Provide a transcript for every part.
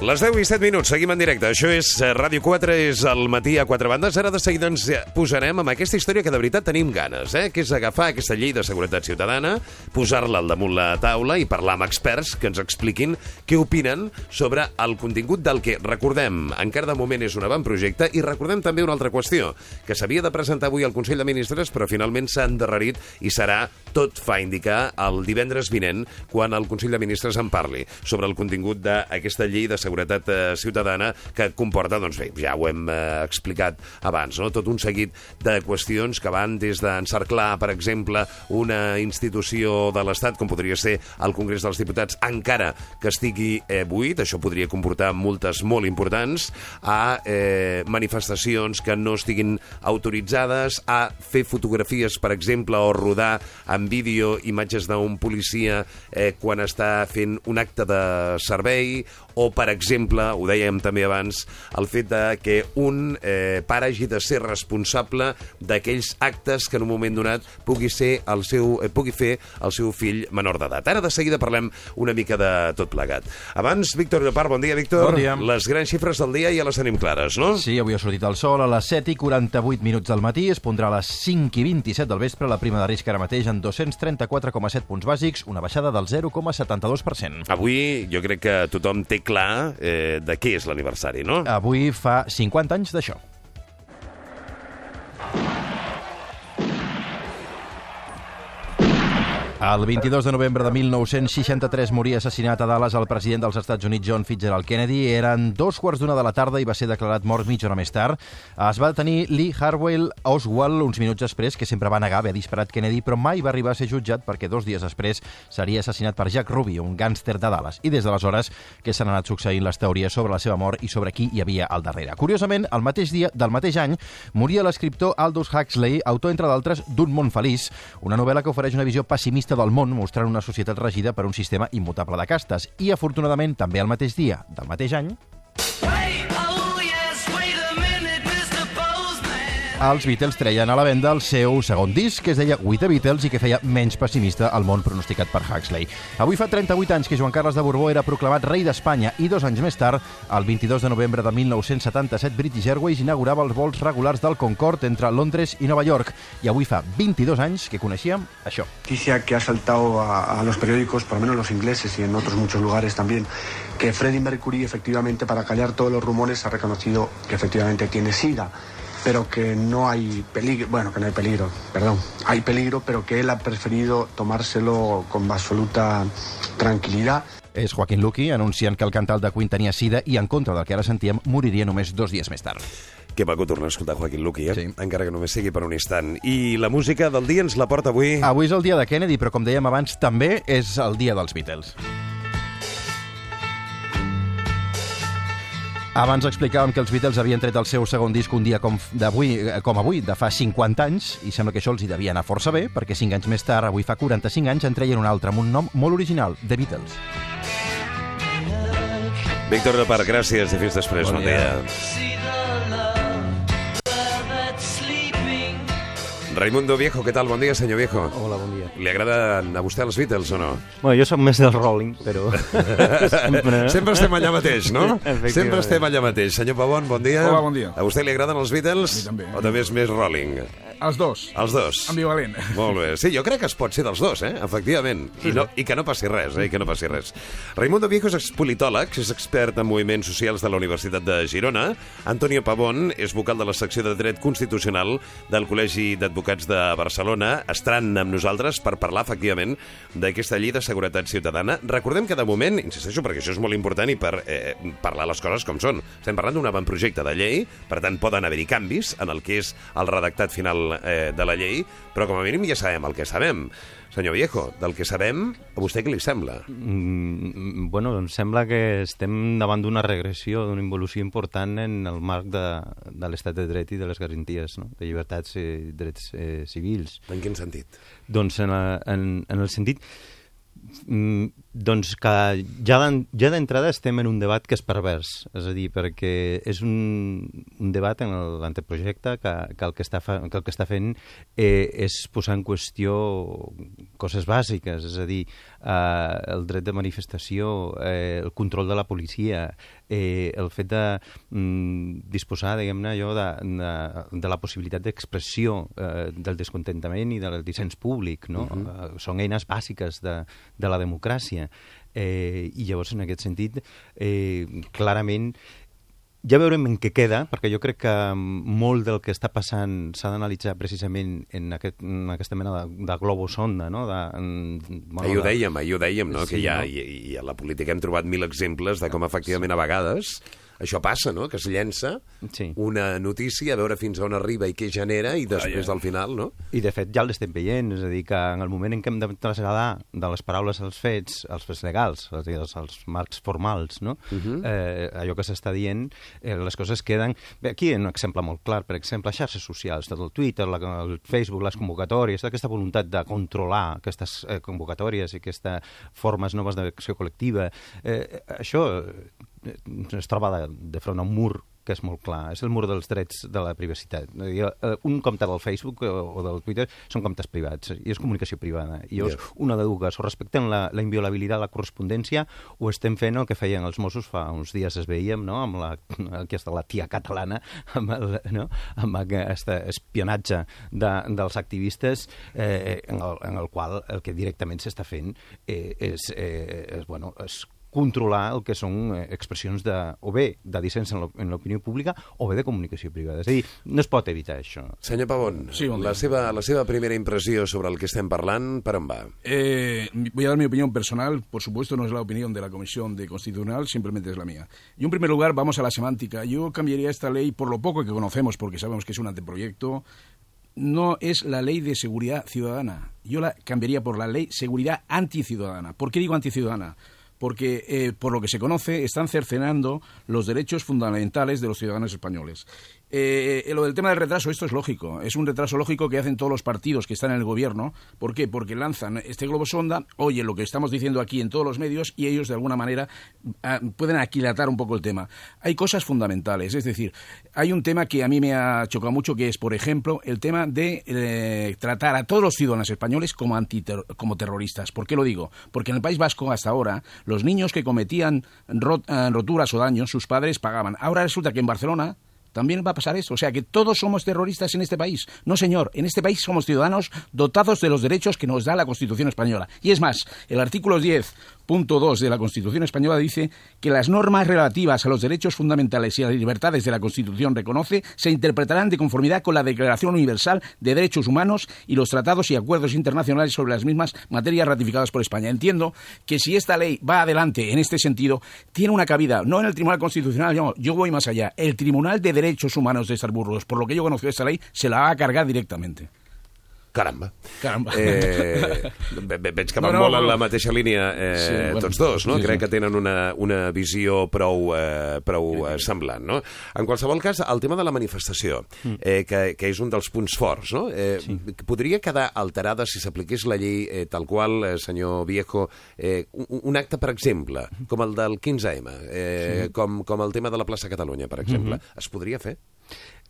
Les 10 i 7 minuts, seguim en directe. Això és eh, Ràdio 4, és el matí a 4 bandes. Ara de seguida ens eh, posarem amb aquesta història que de veritat tenim ganes, eh? que és agafar aquesta llei de seguretat ciutadana, posar-la al damunt la taula i parlar amb experts que ens expliquin què opinen sobre el contingut del que, recordem, encara de moment és un avantprojecte i recordem també una altra qüestió, que s'havia de presentar avui al Consell de Ministres, però finalment s'ha endarrerit i serà, tot fa indicar, el divendres vinent, quan el Consell de Ministres en parli sobre el contingut d'aquesta llei de seguretat seguretat eh, ciutadana que comporta, doncs bé, ja ho hem eh, explicat abans, no? tot un seguit de qüestions que van des d'encerclar, per exemple, una institució de l'Estat, com podria ser el Congrés dels Diputats, encara que estigui eh, buit, això podria comportar multes molt importants, a eh, manifestacions que no estiguin autoritzades, a fer fotografies, per exemple, o rodar en vídeo imatges d'un policia eh, quan està fent un acte de servei, o, per exemple, ho dèiem també abans, el fet de que un eh, pare hagi de ser responsable d'aquells actes que en un moment donat pugui, ser el seu, eh, pugui fer el seu fill menor d'edat. Ara de seguida parlem una mica de tot plegat. Abans, Víctor Llopart, bon dia, Víctor. Bon dia. Les grans xifres del dia ja les tenim clares, no? Sí, avui ha sortit el sol a les 7 i 48 minuts del matí, es pondrà a les 5 i 27 del vespre, la prima de risc ara mateix en 234,7 punts bàsics, una baixada del 0,72%. Avui jo crec que tothom té clar eh, de què és l'aniversari, no? Avui fa 50 anys d'això. El 22 de novembre de 1963 moria assassinat a Dallas el president dels Estats Units John Fitzgerald Kennedy. Eren dos quarts d'una de la tarda i va ser declarat mort mitja hora més tard. Es va detenir Lee Harwell Oswald uns minuts després, que sempre va negar haver disparat Kennedy, però mai va arribar a ser jutjat perquè dos dies després seria assassinat per Jack Ruby, un gàngster de Dallas. I des d'aleshores que s'han anat succeint les teories sobre la seva mort i sobre qui hi havia al darrere. Curiosament, el mateix dia del mateix any moria l'escriptor Aldous Huxley, autor, entre d'altres, d'Un món feliç, una novel·la que ofereix una visió pessimista del món mostrant una societat regida per un sistema immutable de castes. I, afortunadament, també el mateix dia del mateix any, els Beatles treien a la venda el seu segon disc, que es deia We the Beatles i que feia menys pessimista el món pronosticat per Huxley. Avui fa 38 anys que Joan Carles de Borbó era proclamat rei d'Espanya i dos anys més tard, el 22 de novembre de 1977, British Airways inaugurava els vols regulars del Concorde entre Londres i Nova York. I avui fa 22 anys que coneixíem això. noticia que ha saltado a, a los periódicos, por lo menos los ingleses y en otros muchos lugares también, que Freddie Mercury efectivamente para callar todos los rumores ha reconocido que efectivamente tiene SIDA, pero que no hay peligro, bueno, que no hay peligro, perdón, hay peligro, pero que él ha preferido tomárselo con absoluta tranquilidad. És Joaquín Luqui anunciant que el cantal de Queen tenia sida i, en contra del que ara sentíem, moriria només dos dies més tard. Que maco tornar a escoltar Joaquín Luqui, eh? Sí. Encara que només sigui per un instant. I la música del dia ens la porta avui... Avui és el dia de Kennedy, però com dèiem abans, també és el dia dels Beatles. Abans explicàvem que els Beatles havien tret el seu segon disc un dia com, d'avui, eh, com avui, de fa 50 anys, i sembla que això els hi devia anar força bé, perquè 5 anys més tard, avui fa 45 anys, en treien un altre amb un nom molt original, The Beatles. Víctor de gràcies i fins després. Bon Bon, dia. dia. Raimundo Viejo, què tal? Bon dia, senyor Viejo. Hola, bon dia. Li agraden a vostè els Beatles o no? Bueno, jo soc més del Rolling, però... sempre... Sempre estem allà mateix, no? Sempre estem allà mateix. Senyor Pavón, bon dia. Hola, bon dia. A vostè li agraden els Beatles? A mi també. O també és més Rolling? Els dos. Els dos. Ambivalent. Molt bé. Sí, jo crec que es pot ser dels dos, eh? Efectivament. I, no, I que no passi res, eh? I que no passi res. Raimundo Viejo és expolitòleg, és expert en moviments socials de la Universitat de Girona. Antonio Pavón és vocal de la secció de Dret Constitucional del Col·legi d'Advocats de Barcelona. Estaran amb nosaltres per parlar, efectivament, d'aquesta llei de seguretat ciutadana. Recordem que, de moment, insisteixo, perquè això és molt important i per eh, parlar les coses com són. Estem parlant d'un avantprojecte de llei, per tant, poden haver-hi canvis en el que és el redactat final eh, de la llei, però com a mínim ja sabem el que sabem. Senyor Viejo, del que sabem, a vostè què li sembla? Mm, bueno, em sembla que estem davant d'una regressió, d'una involució important en el marc de, de l'estat de dret i de les garanties no? de llibertats i drets eh, civils. En quin sentit? Doncs en, la, en, en el sentit... Mm, Doncs que ja d'en- ja d'entrada estem en un debat que és pervers, és a dir, perquè és un, un debat en l'anteprojecte que, que, el que, està fa, que el que està fent eh, és posar en qüestió coses bàsiques, és a dir, eh, el dret de manifestació, eh, el control de la policia, eh, el fet de mm, disposar, diguem-ne, allò de, de, de la possibilitat d'expressió eh, del descontentament i del dissens públic, no? Uh -huh. eh, són eines bàsiques de, de la democràcia. Eh, I llavors, en aquest sentit, eh, clarament, ja veurem en què queda, perquè jo crec que molt del que està passant s'ha d'analitzar precisament en, aquest, en aquesta mena de, de globus sonda, no? De, en, Ahir ho dèiem, ahir ho dèiem, no? Sí, que ja, no? i, i a la política hem trobat mil exemples de com efectivament a vegades això passa, no? Que es llença Sí. una notícia, a veure fins on arriba i què genera, i després al final, no? I, de fet, ja l'estem veient, és a dir, que en el moment en què hem de traslladar de les paraules als fets, als fets legals, és a dir, als, als marcs formals, no? Uh -huh. eh, allò que s'està dient, eh, les coses queden... Bé, aquí un exemple molt clar, per exemple, xarxes socials, tot el Twitter, la, el Facebook, les convocatòries, aquesta voluntat de controlar aquestes eh, convocatòries i aquestes formes noves d'acció col·lectiva, eh, això es troba de, de front a un mur que és molt clar, és el mur dels drets de la privacitat. Eh, Un compte del Facebook o o del Twitter són comptes privats i és comunicació privada. I llavors, Ja. una de dues, o respectem la, la inviolabilitat de la correspondència o estem fent el que feien els Mossos fa uns dies es veiem, no?, amb la, aquesta, la tia catalana, amb, el, no? amb aquest espionatge de, dels activistes eh, en, el, en el qual el que directament s'està fent eh, és, eh, és, bueno, és controlar el que són eh, expressions de, o bé de dissens en l'op- en l'opinió pública o bé de comunicació privada. És a dir, no es pot evitar això. Senyor Pavón, Sí, bon la, seva, la seva primera impressió sobre el que estem parlant, per on va? Eh, voy a dar mi opinión personal, por supuesto no es la opinión de la Comisión de Constitucional, simplemente es la mía. Y en primer lugar vamos a la semántica. Yo cambiaría esta ley por lo poco que conocemos, porque sabemos que es un anteproyecto. No es la ley de seguridad ciudadana. Yo la cambiaría por la ley seguridad anticiudadana. ¿Por qué digo anticiudadana? Porque, eh, por lo que se conoce, están cercenando los derechos fundamentales de los ciudadanos españoles. Eh, lo del tema del retraso, esto es lógico. Es un retraso lógico que hacen todos los partidos que están en el gobierno. ¿Por qué? Porque lanzan este globo sonda, oyen lo que estamos diciendo aquí en todos los medios y ellos de alguna manera ah, pueden aquilatar un poco el tema. Hay cosas fundamentales, es decir, hay un tema que a mí me ha chocado mucho que es, por ejemplo, el tema de eh, tratar a todos los ciudadanos españoles como, como terroristas. ¿Por qué lo digo? Porque en el País Vasco hasta ahora los niños que cometían eh, roturas o daños, sus padres pagaban. Ahora resulta que en Barcelona también va a pasar eso. O sea, que todos somos terroristas en este país. No, señor. En este país somos ciudadanos dotados de los derechos que nos da la Constitución española. Y es más, el artículo 10.2 de la Constitución española dice que las normas relativas a los derechos fundamentales y a las libertades de la Constitución reconoce se interpretarán de conformidad con la Declaración Universal de Derechos Humanos y los tratados y acuerdos internacionales sobre las mismas materias ratificadas por España. Entiendo que si esta ley va adelante en este sentido, tiene una cabida, no en el Tribunal Constitucional, yo, yo voy más allá. El Tribunal de Derechos Humanos de Estrasburgo, por lo que yo conozco esta ley, se la va a cargar directamente. Caramba. Caramba. Eh, ve- ve- veig que van No, no, molt en la mateixa línia eh, Sí, bueno, tots dos, no? sí, Crec sí. que tenen una, una visió prou, eh, prou eh, semblant, no? En qualsevol cas, el tema de la manifestació, Mm. eh, que, que és un dels punts forts, no? Eh, Podria quedar alterada si s'apliqués la llei eh, tal qual, eh, senyor Viejo, eh, un, un acte, per exemple, com el del 15M, eh, com, com el tema de la plaça Catalunya, per exemple. Mm-hmm. Es podria fer?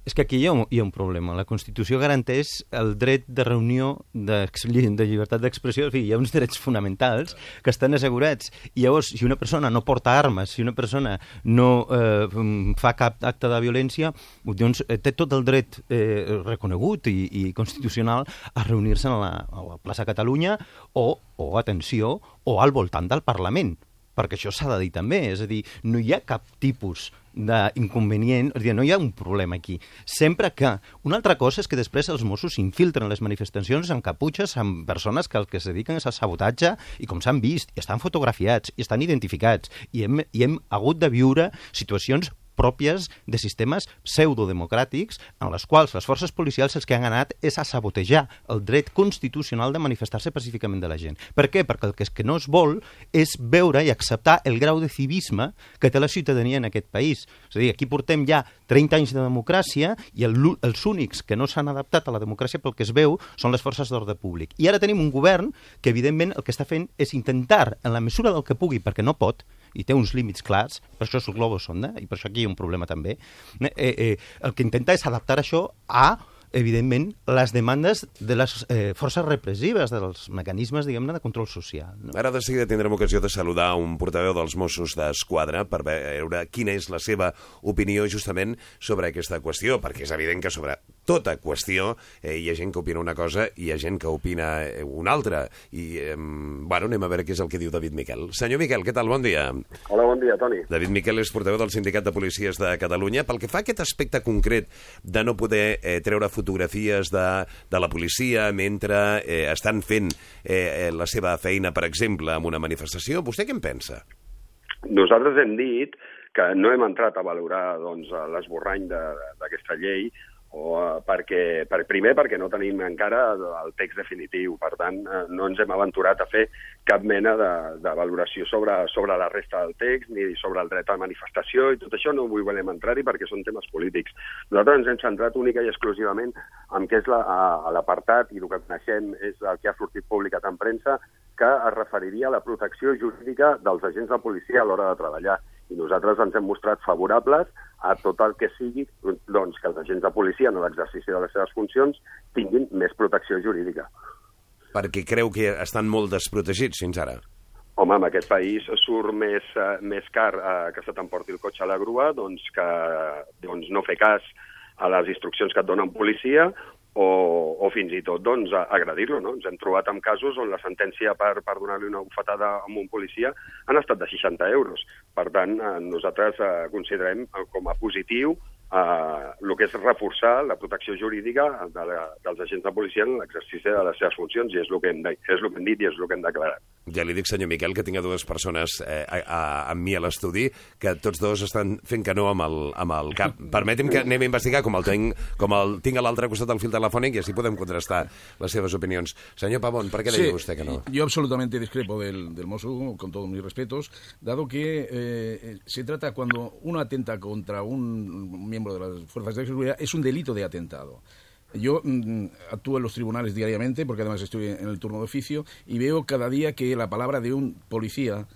És que aquí hi ha, un, hi ha un problema. La Constitució garanteix el dret de reunió, de, de llibertat d'expressió, en fi, hi ha uns drets fonamentals que estan assegurats. I llavors, si una persona no porta armes, si una persona no eh, fa cap acte de violència, doncs eh, té tot el dret eh, reconegut i, i constitucional a reunir-se a, a la plaça Catalunya o, o, atenció, o al voltant del Parlament perquè això s'ha de dir també, és a dir, no hi ha cap tipus d'inconvenient, és a dir, no hi ha un problema aquí. Sempre que... Una altra cosa és que després els Mossos s'infiltren les manifestacions amb caputxes, amb persones que el que es dediquen és al sabotatge, i com s'han vist, i estan fotografiats, i estan identificats, i hem, i hem hagut de viure situacions pròpies de sistemes pseudodemocràtics en les quals les forces policials els que han anat és a sabotejar el dret constitucional de manifestar-se pacíficament de la gent. Per què? Perquè el que, és que no es vol és veure i acceptar el grau de civisme que té la ciutadania en aquest país. És a dir, aquí portem ja 30 anys de democràcia i el, els únics que no s'han adaptat a la democràcia pel que es veu són les forces d'ordre públic. I ara tenim un govern que, evidentment, el que està fent és intentar, en la mesura del que pugui, perquè no pot, i té uns límits clars, per això és el globo sonda, i per això aquí hi ha un problema també, eh, eh, el que intenta és adaptar això a evidentment, les demandes de les eh, forces repressives, dels mecanismes, diguem-ne, de control social. No? Ara de seguida tindrem ocasió de saludar un portaveu dels Mossos d'Esquadra per veure quina és la seva opinió justament sobre aquesta qüestió, perquè és evident que sobre tota qüestió eh, hi ha gent que opina una cosa i hi ha gent que opina eh, una altra. I, eh, bueno, anem a veure què és el que diu David Miquel. Senyor Miquel, què tal? Bon dia. Hola, bon dia, Toni. David Miquel és portaveu del Sindicat de Policies de Catalunya. Pel que fa a aquest aspecte concret de no poder eh, treure fotografies de, de la policia mentre eh, estan fent eh, la seva feina, per exemple, en una manifestació, vostè què en pensa? Nosaltres hem dit que no hem entrat a valorar doncs, l'esborrany d'aquesta llei o uh, perquè, per, primer perquè no tenim encara el text definitiu, per tant uh, no ens hem aventurat a fer cap mena de, de valoració sobre, sobre la resta del text ni sobre el dret a manifestació i tot això no vull volem entrar-hi perquè són temes polítics. Nosaltres ens hem centrat única i exclusivament en què és l'apartat la, i el que coneixem és el que ha sortit publicat en premsa que es referiria a la protecció jurídica dels agents de policia a l'hora de treballar i nosaltres ens hem mostrat favorables a tot el que sigui doncs, que els agents de policia en l'exercici de les seves funcions tinguin més protecció jurídica. Perquè creu que estan molt desprotegits fins ara? Home, en aquest país surt més, uh, més car uh, que se t'emporti el cotxe a la grua doncs que doncs, no fer cas a les instruccions que et donen policia o, o fins i tot doncs, agredir-lo. No? Ens hem trobat amb casos on la sentència per, per donar-li una bufetada a un policia han estat de 60 euros. Per tant, eh, nosaltres eh, considerem com a positiu eh, el que és reforçar la protecció jurídica de la, dels agents de policia en l'exercici de les seves funcions, i és el, que hem, és el que hem dit i és el que hem declarat. Ja li dic, senyor Miquel, que tinc a dues persones eh, a, a, amb mi a l'estudi, que tots dos estan fent que no amb el, amb el cap. Permeti'm que anem a investigar com el tinc, com el tinc a l'altre costat del fil telefònic i així podem contrastar les seves opinions. Senyor Pavón, per què sí, deia vostè que no? Yo absolutamente discrepo del, del Mosso, con todos mis respetos, dado que eh, se trata cuando uno atenta contra un miembro miembro de las fuerzas de seguridad, es un delito de atentado. Yo mm, actúo en los tribunales diariamente, porque además estoy en el turno de oficio, y veo cada día que la palabra de un policía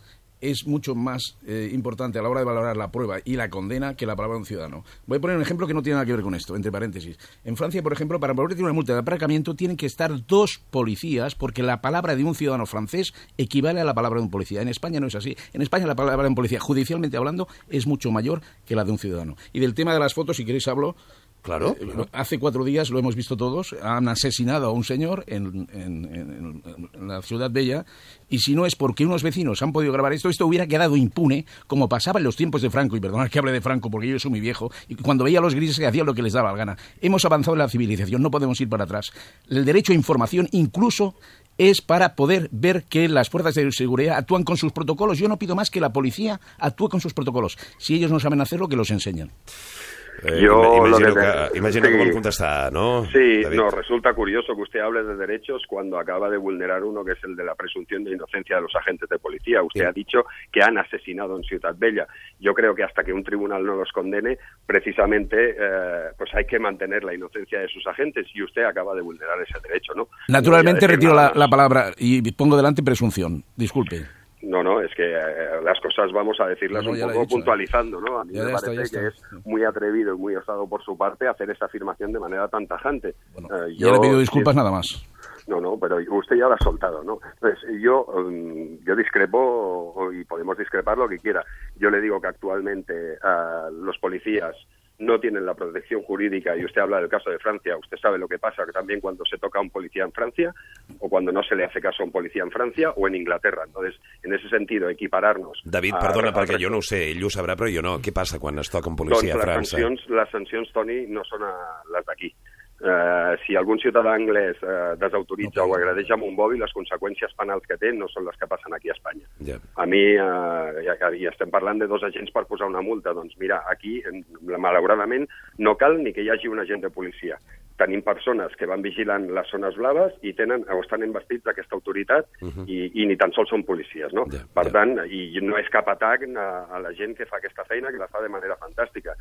es mucho más eh, importante a la hora de valorar la prueba y la condena que la palabra de un ciudadano. Voy a poner un ejemplo que no tiene nada que ver con esto, entre paréntesis. En Francia, por ejemplo, para poder tener una multa de aparcamiento tienen que estar dos policías porque la palabra de un ciudadano francés equivale a la palabra de un policía. En España no es así. En España la palabra de un policía, judicialmente hablando, es mucho mayor que la de un ciudadano. Y del tema de las fotos, si queréis hablo, Claro, eh, Hace cuatro días, lo hemos visto todos, han asesinado a un señor en, en, en, la ciudad bella y si no es porque unos vecinos han podido grabar esto, esto hubiera quedado impune, como pasaba en los tiempos de Franco, y perdonad que hable de Franco porque yo soy muy viejo, y cuando veía a los grises que hacían lo que les daba la gana. Hemos avanzado en la civilización, no podemos ir para atrás. El derecho a información incluso es para poder ver que las fuerzas de seguridad actúan con sus protocolos. Yo no pido más que la policía actúe con sus protocolos. Si ellos no saben hacerlo, que los enseñen. Eh, Yo imagino, que, que, imagino sí, que vol contestar, ¿no? Sí, David? no, resulta curioso que usted hable de derechos cuando acaba de vulnerar uno que es el de la presunción de inocencia de los agentes de policía. Usted sí. ha dicho que han asesinado en Ciudad Bella. Yo creo que hasta que un tribunal no los condene, precisamente, eh, pues hay que mantener la inocencia de sus agentes y usted acaba de vulnerar ese derecho, ¿no? Naturalmente no retiro la, la palabra y pongo delante presunción. Disculpe. No, no, es que eh, las cosas vamos a decirlas no, un poco dicho, puntualizando, ¿no? A mí ya me parece que es muy atrevido y muy osado por su parte hacer esa afirmación de manera tan tajante. Bueno, eh, yo, le pido disculpas nada más. No, no, pero usted ya lo ha soltado, ¿no? Entonces, yo, um, yo discrepo y podemos discrepar lo que quiera. Yo le digo que actualmente uh, los policías no tienen la protección jurídica, y usted habla del caso de Francia, usted sabe lo que pasa que también cuando se toca a un policía en Francia, o cuando no se le hace caso a un policía en Francia, o en Inglaterra. Entonces, en ese sentido, equipararnos... David, perdona, a, perquè jo no ho sé, ell ho sabrà, però jo no. Què passa quan es toca un policia doncs a França? Les sancions, les sancions, Toni, no són a les d'aquí. Eh, si algun ciutadà anglès eh, desautoritza o agredeix amb un mòbil, les conseqüències penals que té no són les que passen aquí a Espanya. Ja. A mi, eh, ja, i estem parlant de dos agents per posar una multa, doncs mira, aquí, en- malauradament, no cal ni que hi hagi un agent de policia. Tenim persones que van vigilant les zones blaves i tenen, o estan investits d'aquesta autoritat i, i ni tan sols són policies, no? Ja, per ja. tant, i no és cap atac a, a la gent que fa aquesta feina, que la fa de manera fantàstica.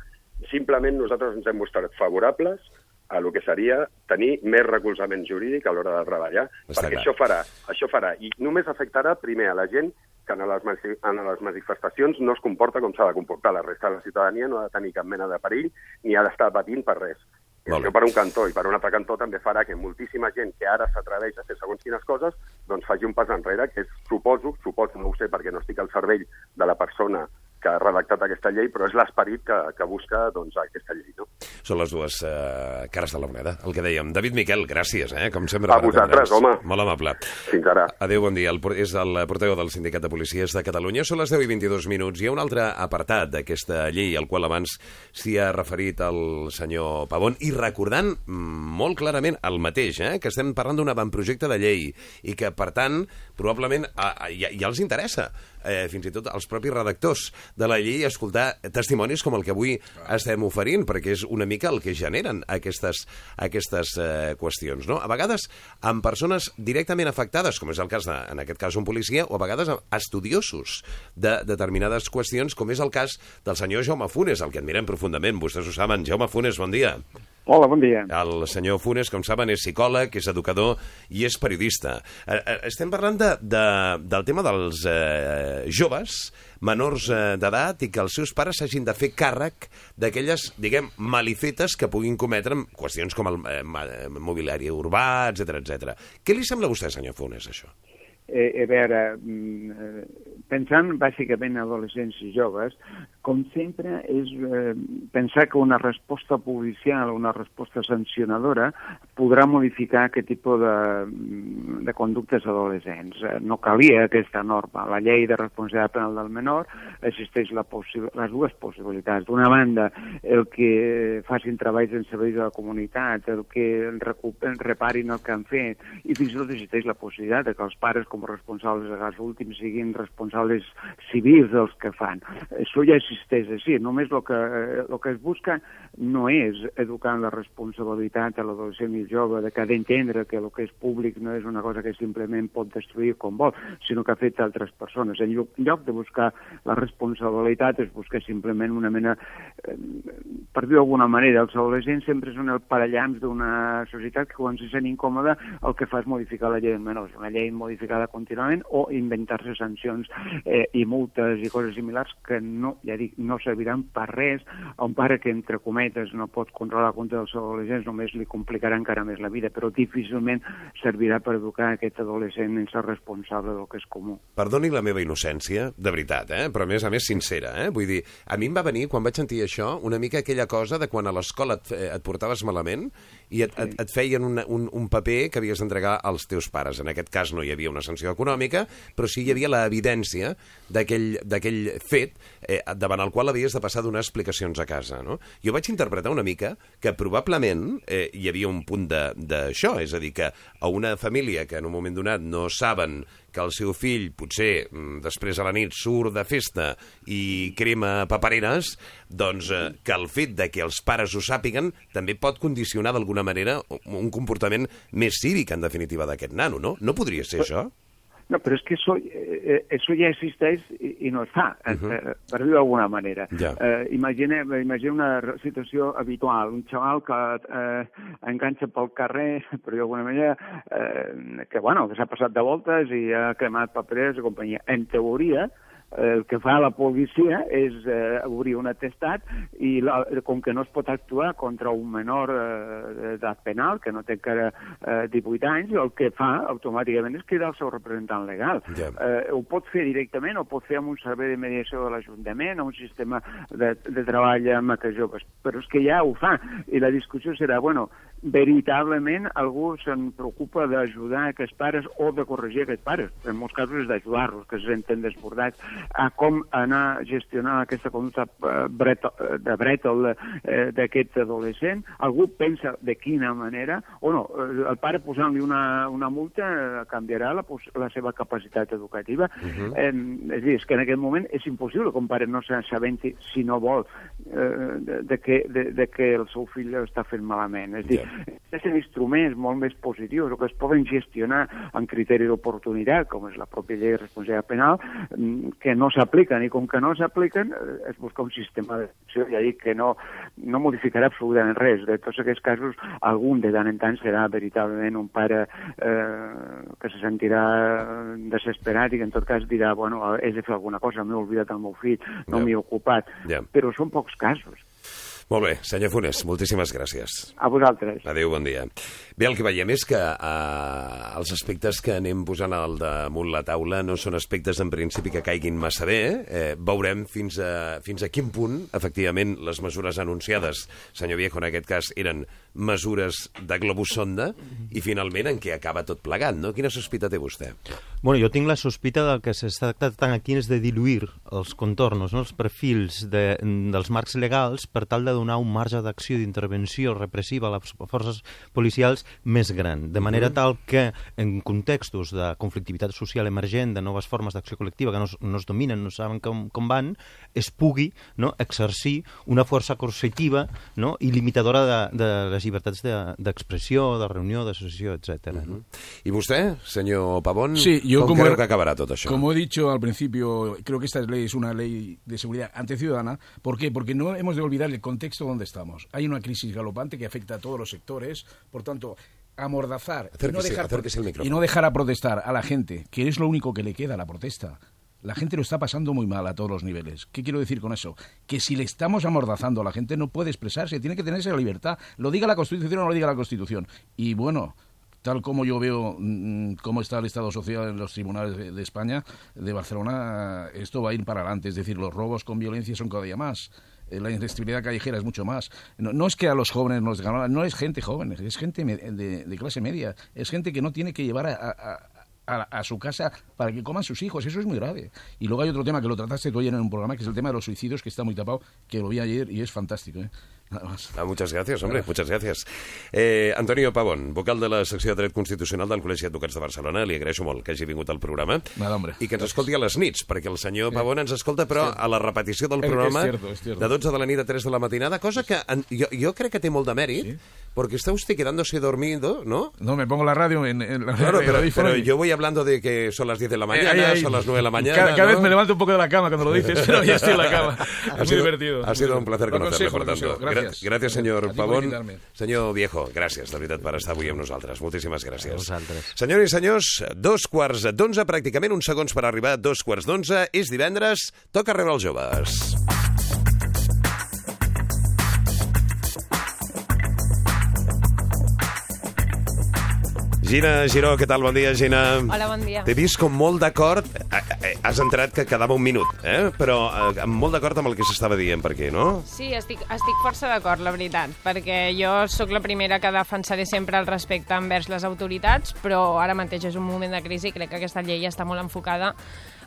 Simplement nosaltres ens hem mostrat favorables a lo que seria tenir més recolzament jurídic a l'hora de treballar, Està perquè clar. això farà, això farà, i només afectarà primer a la gent que en les, en les manifestacions no es comporta com s'ha de comportar. La resta de la ciutadania no ha de tenir cap mena de perill ni ha d'estar patint per res. Bé. això per un cantó i per un altre cantó també farà que moltíssima gent que ara s'atreveix a fer segons quines coses doncs faci un pas enrere, que és, suposo, suposo, no ho sé perquè no estic al cervell de la persona que ha redactat aquesta llei, però és l'esperit que, que busca doncs, aquesta llei. No? Són les dues eh, cares de la moneda, el que dèiem. David Miquel, gràcies, eh? com sempre. A vosaltres, home. Molt amable. Fins ara. Adéu, bon dia. El, és el portaveu del Sindicat de Policies de Catalunya. Són les 10 i 22 minuts. Hi ha un altre apartat d'aquesta llei, al qual abans s'hi ha referit el senyor Pavón, i recordant mm, molt clarament el mateix, eh? que estem parlant d'un avantprojecte de llei i que, per tant, probablement a, a, ja, ja els interessa, eh, fins i tot als propis redactors de la llei, escoltar testimonis com el que avui estem oferint, perquè és una mica el que generen aquestes, aquestes eh, qüestions. No? A vegades amb persones directament afectades, com és el cas, de, en aquest cas, un policia, o a vegades estudiosos de determinades qüestions, com és el cas del senyor Jaume Funes, el que admirem profundament. Vostès ho saben. Jaume Funes, bon dia. Hola, bon dia. El senyor Funes, com saben, és psicòleg, és educador i és periodista. Eh, eh, Estem parlant de, de, del tema dels eh, joves menors eh, d'edat i que els seus pares s'hagin de fer càrrec d'aquelles, diguem, malifetes que puguin cometre amb qüestions com el eh, eh, mobiliari urbà, etc etc. Què li sembla a vostè, senyor Funes, això? Eh, a veure, mm, pensant bàsicament en adolescents i joves, com sempre és eh, pensar que una resposta policial, una resposta sancionadora, podrà modificar aquest tipus de, de conductes adolescents. Eh, no calia aquesta norma. La llei de responsabilitat penal del menor existeix la les dues possibilitats. D'una banda, el que facin treballs en servei de la comunitat, el que reparin el que han fet, i fins i tot existeix la possibilitat de que els pares, com a responsables legals últims, siguin responsables civils dels que fan. Això ja existeix així. Només el que, eh, el que es busca no és educar la responsabilitat a l'adolescent i jove, de que ha d'entendre que el que és públic no és una cosa que simplement pot destruir com vol, sinó que ha fet altres persones. En lloc, en lloc de buscar la responsabilitat, es busca simplement una mena, eh, per dir d'alguna manera, els adolescents sempre són el parellams d'una societat que quan se sent incòmoda el que fa és modificar la llei dels menors, una llei modificada contínuament o inventar-se sancions eh, i multes i coses similars que no, ja dic, no serviran per res a un pare que, entre cometes, no pot controlar la compte dels adolescents, només li complicarà encara més la vida, però difícilment servirà per educar aquest adolescent en ser responsable del que és comú. Perdoni la meva innocència, de veritat, eh? però a més a més sincera. Eh? Vull dir, a mi em va venir, quan vaig sentir això, una mica aquella cosa de quan a l'escola et, fe- et portaves malament i et, et, et feien una, un, un paper que havies d'entregar als teus pares. En aquest cas no hi havia una sanció econòmica, però sí hi havia l'evidència d'aquell fet eh, davant el qual havies de passar a donar explicacions a casa. No? Jo vaig interpretar una mica que probablement eh, hi havia un punt d'això, és a dir, que a una família que en un moment donat no saben que el seu fill potser mm, després a la nit surt de festa i crema papereres, doncs eh, que el fet de que els pares ho sàpiguen també pot condicionar d'alguna manera un comportament més cívic, en definitiva, d'aquest nano, no? No podria ser això? No, però és que això, eh, eh, això ja existeix i, i no es fa, uh -huh. eh, per dir d'alguna manera. Ja. Eh, imagina, imagina una situació habitual, un xaval que eh, enganxa pel carrer, per dir d'alguna manera, eh, que, bueno, que s'ha passat de voltes i ha cremat papereres i companyia. En teoria, eh, el que fa la policia és eh, obrir un atestat i la, com que no es pot actuar contra un menor eh, d'edat penal, que no té encara eh, 18 anys, el que fa automàticament és cridar el seu representant legal. Ja. Eh, ho pot fer directament, o pot fer amb un servei de mediació de l'Ajuntament, o un sistema de, de treball amb aquests joves, però és que ja ho fa. I la discussió serà, bueno, veritablement algú se'n preocupa d'ajudar aquests pares o de corregir aquests pares. En molts casos és d'ajudar-los, que se senten desbordats, a com anar a gestionar aquesta conducta eh, breto, de brètol eh, d'aquest adolescent. Algú pensa de quina manera, o no, eh, el pare posant-li una, una multa eh, canviarà la, la seva capacitat educativa. Uh -huh. eh, és a dir, és que en aquest moment és impossible que un pare no s'assabenti, si no vol, eh, de, de, que, de, de que el seu fill està fent malament. És a dir, yeah. són instruments molt més positius o que es poden gestionar amb criteri d'oportunitat, com és la pròpia llei de responsabilitat penal, mm, que no s'apliquen, i com que no s'apliquen, eh, es busca un sistema d'acció, ja dic que no, no modificarà absolutament res. De tots aquests casos, algun de tant en tant serà veritablement un pare eh, que se sentirà desesperat i que en tot cas dirà, bueno, he de fer alguna cosa, m'he oblidat el meu fill, no Ja. m'hi he ocupat. Ja. Però són pocs casos. Molt bé, senyor Funes, moltíssimes gràcies. A vosaltres. Adéu, bon dia. Bé, el que veiem és que eh, els aspectes que anem posant al damunt la taula no són aspectes en principi que caiguin massa bé. Eh, veurem fins a, fins a quin punt, efectivament, les mesures anunciades, senyor Viejo, en aquest cas, eren mesures de globus sonda i finalment en què acaba tot plegat, no? Quina sospita té vostè? Bueno, jo tinc la sospita del que s'està tractant aquí és de diluir els contornos, no? els perfils de, dels marcs legals per tal de donar un marge d'acció d'intervenció repressiva a les forces policials més gran, de manera tal que en contextos de conflictivitat social emergent, de noves formes d'acció col·lectiva que no, es- no es dominen, no saben com, com van, es pugui no, exercir una força coercitiva no, i limitadora de, de les llibertats de- d'expressió, de, reunió, d'associació, etc. no? I vostè, senyor Pavón, Sí, yo com como creu he- que acabarà tot això? Como he dicho al principio, creo que esta ley es una ley de seguridad anticiudadana. ¿Por qué? Porque no hemos de olvidar el contexto donde estamos. Hay una crisis galopante que afecta a todos los sectores. Por tanto, amordazar y no, Acérquese- dejar, y no dejar a protestar a la gente, que es lo único que le queda a la protesta. La gente lo está pasando muy mal a todos los niveles. ¿Qué quiero decir con eso? Que si le estamos amordazando a la gente no puede expresarse, tiene que tenerse la libertad. Lo diga la Constitución o no lo diga la Constitución. Y bueno, tal como yo veo mm, cómo está el Estado social en los tribunales de, España, de Barcelona, esto va a ir para adelante. Es decir, los robos con violencia son cada día más. Eh, La inestabilidad callejera es mucho más. No, no es que a los jóvenes nos ganan, no es gente joven, es gente de, de clase media. Es gente que no tiene que llevar a, a- a- su casa para que coman sus hijos. Eso es muy grave. Y luego hay otro tema que lo trataste tú ayer en un programa, que es el tema de los suicidios, que está muy tapado, que lo vi ayer y es fantástico. ¿eh? Nada más. Ah, muchas gracias, hombre, muchas gracias. Eh, Antonio Pavón, vocal de la secció de Dret Constitucional del Col·legi d'Advocats de Barcelona, li agraeixo molt que hagi vingut al programa Nada, hombre. i que ens escolti a les nits, perquè el senyor Pavón ens escolta, però a la repetició del programa cierto, és cierto. de 12 de la nit a 3 de la matinada, cosa que en, jo, jo crec que té molt de mèrit, porque está usted quedándose dormido, ¿no? No, me pongo la radio en, en la Claro, pero, pero yo voy hablando de que son las 10 de la mañana, ahí, ahí. son las 9 de la mañana. Cada, cada ¿no? vez me levanto un poco de la cama cuando lo dices, pero ya estoy en la cama. Ha Es muy sido- divertido. Ha sido un placer conocerle, por tanto. Gracias. Gra- Gràcies, senyor A Pavón. Senyor Viejo, gràcies, de veritat, per estar avui amb nosaltres. Moltíssimes gràcies. A vosaltres. Senyores i senyors, dos quarts d'onze, pràcticament uns segons per arribar a dos quarts d'onze. És divendres, toca rebre els joves. Gina Giró, què tal? Bon dia, Gina. Hola, bon dia. T'he vist com molt d'acord, eh, eh, has entrat que quedava un minut, eh? però eh, molt d'acord amb el que s'estava dient per aquí, no? Sí, estic, estic força d'acord, la veritat, perquè jo sóc la primera que defensaré sempre el respecte envers les autoritats, però ara mateix és un moment de crisi i crec que aquesta llei està molt enfocada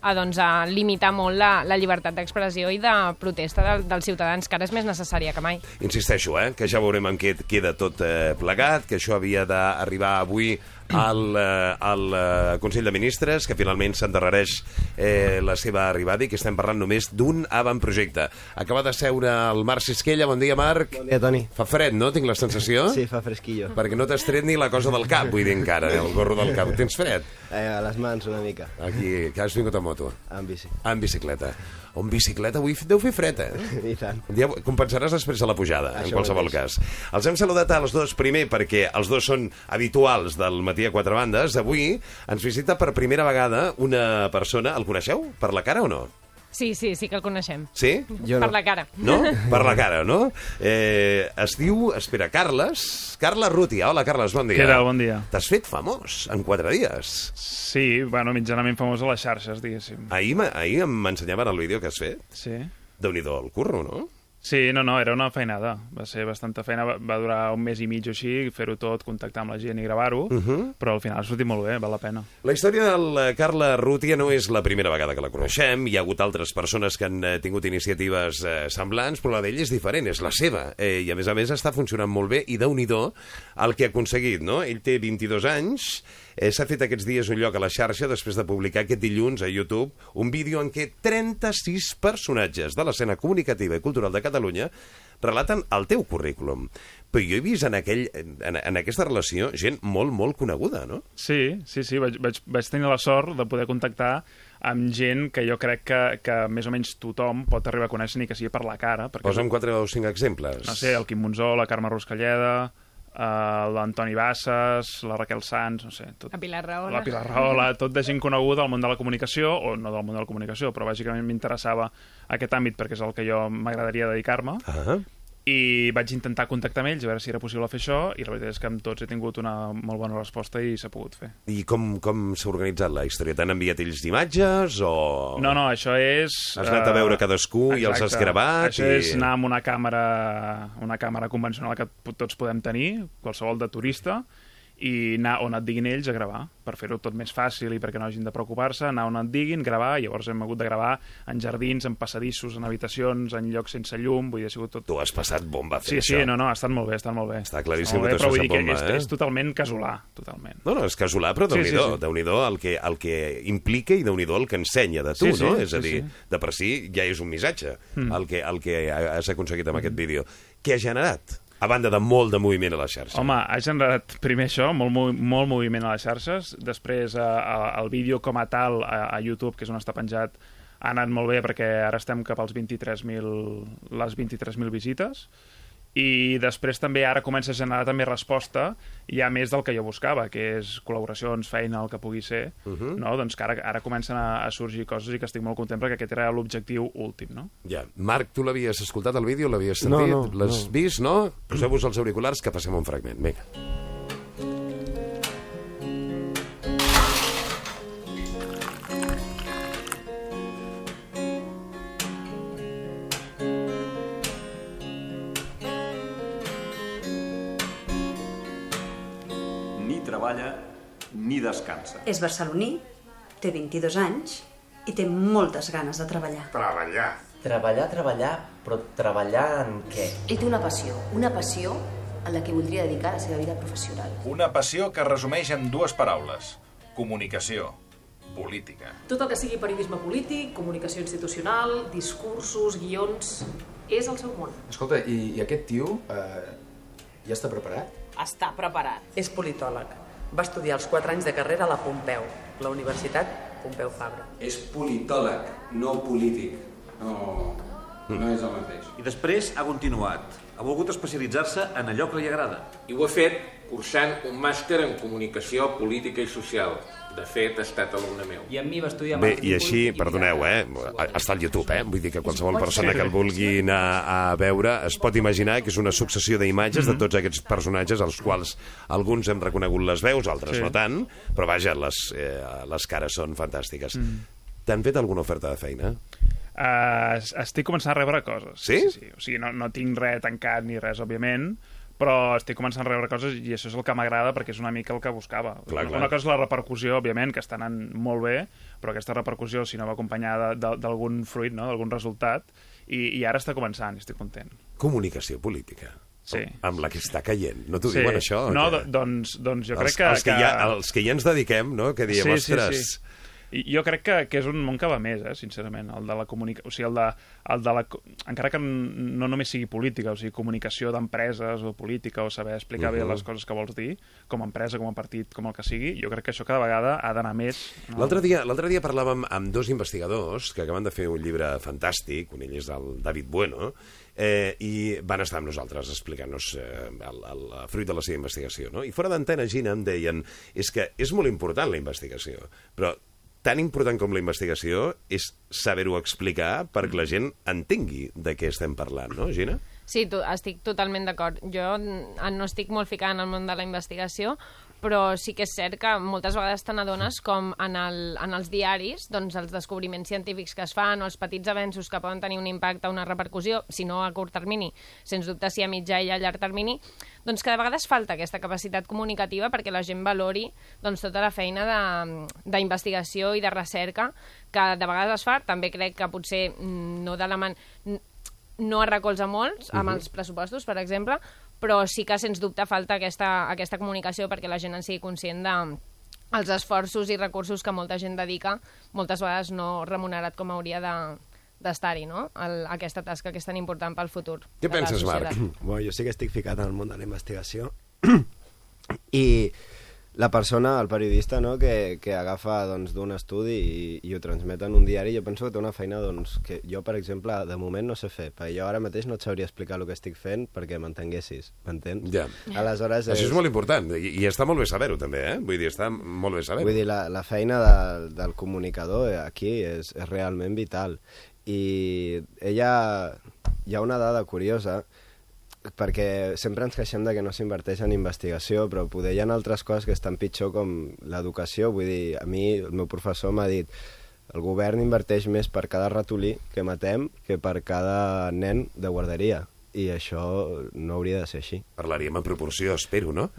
a, doncs, a limitar molt la, la llibertat d'expressió i de protesta del, dels ciutadans, que ara és més necessària que mai. Insisteixo, eh, que ja veurem en què queda tot eh, plegat, que això havia d'arribar avui al, eh, al eh, Consell de Ministres, que finalment s'endarrereix eh, la seva arribada i que estem parlant només d'un avantprojecte. Acaba de seure el Marc Sisquella. Bon dia, Marc. Bon dia, Toni. Fa fred, no? Tinc la sensació? Sí, fa fresquillo. Perquè no t'has tret ni la cosa del cap, vull dir encara, eh, el gorro del cap. Tens fred? Eh, a les mans una mica, Aquí, que has vingut a moto. en bici. En bicicleta. O en bicicleta avui deu fer fred, eh? I tant. Ja compensaràs després a la pujada, en Això qualsevol mateix. cas. Els hem saludat als dos primer perquè els dos són habituals del Matí a Quatre Bandes. Avui ens visita per primera vegada una persona... El coneixeu? Per la cara o no? Sí, sí, sí que el coneixem. Sí? Jo per no. la cara. No? Per la cara, no? Eh, es diu... Espera, Carles... Carles Ruti. Hola, Carles, bon dia. Què tal? Bon dia. T'has fet famós en quatre dies. Sí, bueno, mitjanament famós a les xarxes, diguéssim. Ahir, ahir m'ensenyaven el vídeo que has fet. Sí. déu nhi el curro, no? Sí, no, no, era una feinada. Va ser bastanta feina, va, va durar un mes i mig o així, fer-ho tot, contactar amb la gent i gravar-ho, uh -huh. però al final ha sortit molt bé, val la pena. La història de la Carla Rútia no és la primera vegada que la coneixem. Hi ha hagut altres persones que han eh, tingut iniciatives eh, semblants, però la d'ell és diferent, és la seva. Eh, I a més a més està funcionant molt bé i déu nhi el que ha aconseguit, no? Ell té 22 anys, eh, s'ha fet aquests dies un lloc a la xarxa després de publicar aquest dilluns a YouTube un vídeo en què 36 personatges de l'escena comunicativa i cultural de Catalunya relaten el teu currículum. Però jo he vist en, aquell, en, en aquesta relació gent molt, molt coneguda, no? Sí, sí, sí, vaig, vaig, vaig tenir la sort de poder contactar amb gent que jo crec que, que més o menys tothom pot arribar a conèixer ni que sigui per la cara. Perquè Posa'm quatre o cinc exemples. No sé, el Quim Monzó, la Carme Ruscalleda, uh, l'Antoni Bassas, la Raquel Sanz, no sé... Tot, La Pilar Rahola. la Pilar Rahola, tot de gent coneguda al món de la comunicació, o no del món de la comunicació, però bàsicament m'interessava aquest àmbit perquè és el que jo m'agradaria dedicar-me, Ah, i vaig intentar contactar amb ells, a veure si era possible fer això, i la veritat és que amb tots he tingut una molt bona resposta i s'ha pogut fer. I com, com s'ha organitzat la història? T'han enviat ells d'imatges o... No, no, això és... Has anat a eh, veure cadascú i els has gravat Això i- és anar amb una càmera, una càmera convencional que tots podem tenir, qualsevol de turista, i anar on et diguin ells a gravar, per fer-ho tot més fàcil i perquè no hagin de preocupar-se, anar on et diguin, gravar, i llavors hem hagut de gravar en jardins, en passadissos, en habitacions, en llocs sense llum, vull dir, ha sigut tot... Tu has passat bomba Sí, fent sí, això. no, no, ha estat molt bé, ha estat molt bé. Està claríssim molt que bé, t'has vull dir passat que bomba, és, eh? és totalment casolà, totalment. No, no, és casolà, però Sí, déu-n'hi-do, sí, sí. déu-n'hi-do el, que, el que implica i déu-n'hi-do el que ensenya de tu, Sí, sí, no? És a sí, dir, sí. de per si ja és un missatge Mm. el, que, el que has aconseguit amb aquest vídeo. Què ha generat? A banda de molt de moviment a la xarxa. Home, ha generat primer això, molt, molt moviment a les xarxes, després eh, a- el vídeo com a tal a, a YouTube, que és on està penjat, ha anat molt bé perquè ara estem cap als 23.000 les 23.000 visites i després també ara comença a generar també resposta ja més del que jo buscava, que és col·laboracions, feina, el que pugui ser, Mhm. no? doncs que ara, ara comencen a, a sorgir coses i que estic molt content perquè aquest era l'objectiu últim. No? Ja. Marc, tu l'havies escoltat el vídeo, l'havies No, sentit, no, l'has no. vist, no? Poseu-vos els auriculars que passem un fragment. Vinga. Treballa ni descansa. És barceloní, té 22 anys i té moltes ganes de treballar. Treballar. Treballar, treballar, però treballar en què? Ell té una passió, una passió a la que voldria dedicar la seva vida professional. Una passió que es resumeix en dues paraules. Comunicació. Política. Tot el que sigui periodisme polític, comunicació institucional, discursos, guions... És el seu món. Escolta, i, i aquest tio eh, ja està preparat? Està preparat. És politòleg. Va estudiar els 4 anys de carrera a la Pompeu, la Universitat Pompeu Fabra. És politòleg, no polític. No, no és el mateix. I després ha continuat. Ha volgut especialitzar-se en allò que li agrada. I ho he fet cursant un màster en comunicació política i social. De fet, ha estat alumne meu. I amb mi va estudiar Bé, i així, perdoneu, eh? Està al YouTube, eh? Vull dir que qualsevol persona que el vulgui anar a veure es pot imaginar que és una successió d'imatges de tots aquests personatges, als quals alguns hem reconegut les veus, altres Sí. no tant, però vaja, les, eh, les cares són fantàstiques. Mm. T'han fet alguna oferta de feina? Uh, estic començant a rebre coses. Sí? sí, sí. O sigui, no, no tinc res tancat ni res, òbviament, però estic començant a rebre coses i això és el que m'agrada perquè és una mica el que buscava. Clar, clar. Una cosa és la repercussió, òbviament, que està anant molt bé, però aquesta repercussió, si no va acompanyada de- d'algun fruit, no? d'algun resultat, i, i ara està començant i estic content. Comunicació política. Sí. Amb la que està caient. No t'ho Sí. diuen, això? No, Que- do- doncs, doncs jo els, crec que... Els que, ja, els que ja ens dediquem, no? Que diem, Sí, sí, ostres... sí. I jo crec que, que és un món que va més, eh, sincerament, el de la comunicació, o sigui, el de, el de la, encara que no només sigui política, o sigui, comunicació d'empreses o política o saber explicar uh Mhm. bé les coses que vols dir, com a empresa, com a partit, com el que sigui, jo crec que això cada vegada ha d'anar més. No? L'altre dia, dia parlàvem amb dos investigadors que acaben de fer un llibre fantàstic, un d'ells és el David Bueno, eh, i van estar amb nosaltres explicant-nos eh, el, el, el fruit de la seva investigació. No? I fora d'antena, Gina, em deien és que és molt important la investigació, però tan important com la investigació és saber-ho explicar perquè la gent entengui de què estem parlant, no, Gina? Sí, tu, estic totalment d'acord. Jo no estic molt ficada en el món de la investigació, però sí que és cert que moltes vegades te n'adones com en, el, en els diaris doncs, els descobriments científics que es fan o els petits avenços que poden tenir un impacte, una repercussió, si no a curt termini, sens dubte si a mitjà i a llarg termini, doncs cada vegada falta aquesta capacitat comunicativa perquè la gent valori doncs, tota la feina de- d'investigació i de recerca que de vegades es fa. També crec que potser mm, no de la man no es recolza molts amb Mhm. els pressupostos, per exemple, però sí que, sens dubte, falta aquesta, aquesta comunicació perquè la gent en sigui conscient de els esforços i recursos que molta gent dedica, moltes vegades no remunerat com hauria de d'estar-hi, no? El, aquesta tasca que és tan important pel futur. Què penses, Marc? Bueno, jo sí que estic ficat en el món de la investigació i la persona, el periodista, no, que, que agafa doncs, d'un estudi i, i ho transmet en un diari, jo penso que té una feina doncs, que jo, per exemple, de moment no sé fer, perquè jo ara mateix no et sabria explicar el que estic fent perquè m'entenguessis, m'entens? Ja. Aleshores, Això és molt important, i, i està molt bé saber-ho, també, eh? Vull dir, està molt bé saber-ho. Vull dir, la, la feina de, del comunicador aquí és, és realment vital. I ella... Hi ha una dada curiosa, perquè sempre ens queixem de que no s'inverteix en investigació, però poder hi ha altres coses que estan pitjor com l'educació. Vull dir, a mi el meu professor m'ha dit el govern inverteix més per cada ratolí que matem que per cada nen de guarderia. I això no hauria de ser així. Parlaríem en proporció, espero, no?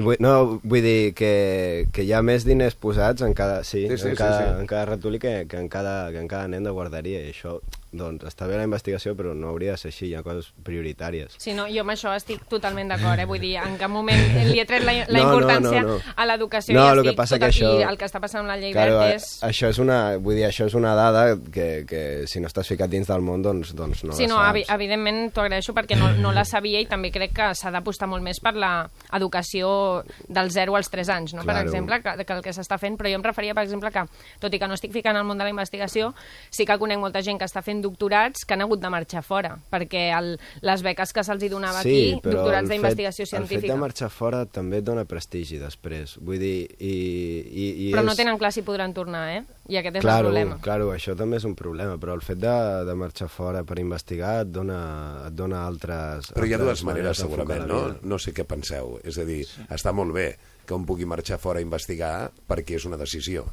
Vull, no, vull dir que, que hi ha més diners posats en cada, sí, Sí, sí, en, sí, cada, sí. en cada ratolí que, que, en cada, que en cada nen de guarderia i això, doncs, està bé la investigació però no hauria de ser així, hi ha coses prioritàries Sí, no, jo amb això estic totalment d'acord, eh? Vull dir, en cap moment li he tret la, la No, no, importància no, no. a l'educació No, i el que estic passa tot que aquí, això- el que està passant amb la llei Claro, verd eh, és... això és una, vull dir, això és una dada que, que si no estàs ficat dins del món, doncs, doncs no sí, la no, saps. evi evidentment t'ho agraeixo perquè no, no la sabia i també crec que s'ha d'apostar molt més per l'educació dels 0 als 3 anys, no? per Claro. exemple, que, que el que s'està fent, però jo em referia, per exemple, que, tot i que no estic ficant al món de la investigació, sí que conec molta gent que està fent doctorats que han hagut de marxar fora, perquè el, les beques que se'ls hi donava sí, aquí, doctorats d'investigació El fet científica, de marxar fora també et dona prestigi després, vull dir, i, i, i però és... no tenen clar si podran tornar, eh? I aquest és claro, el problema. Claro, això també és un problema, però el fet de, de marxar fora per investigar et dona, et dona altres... Però hi ha dues maneres, d'enfocar segurament, no? No sé què penseu. És a dir, està molt bé que un pugui marxar fora a investigar perquè és una decisió.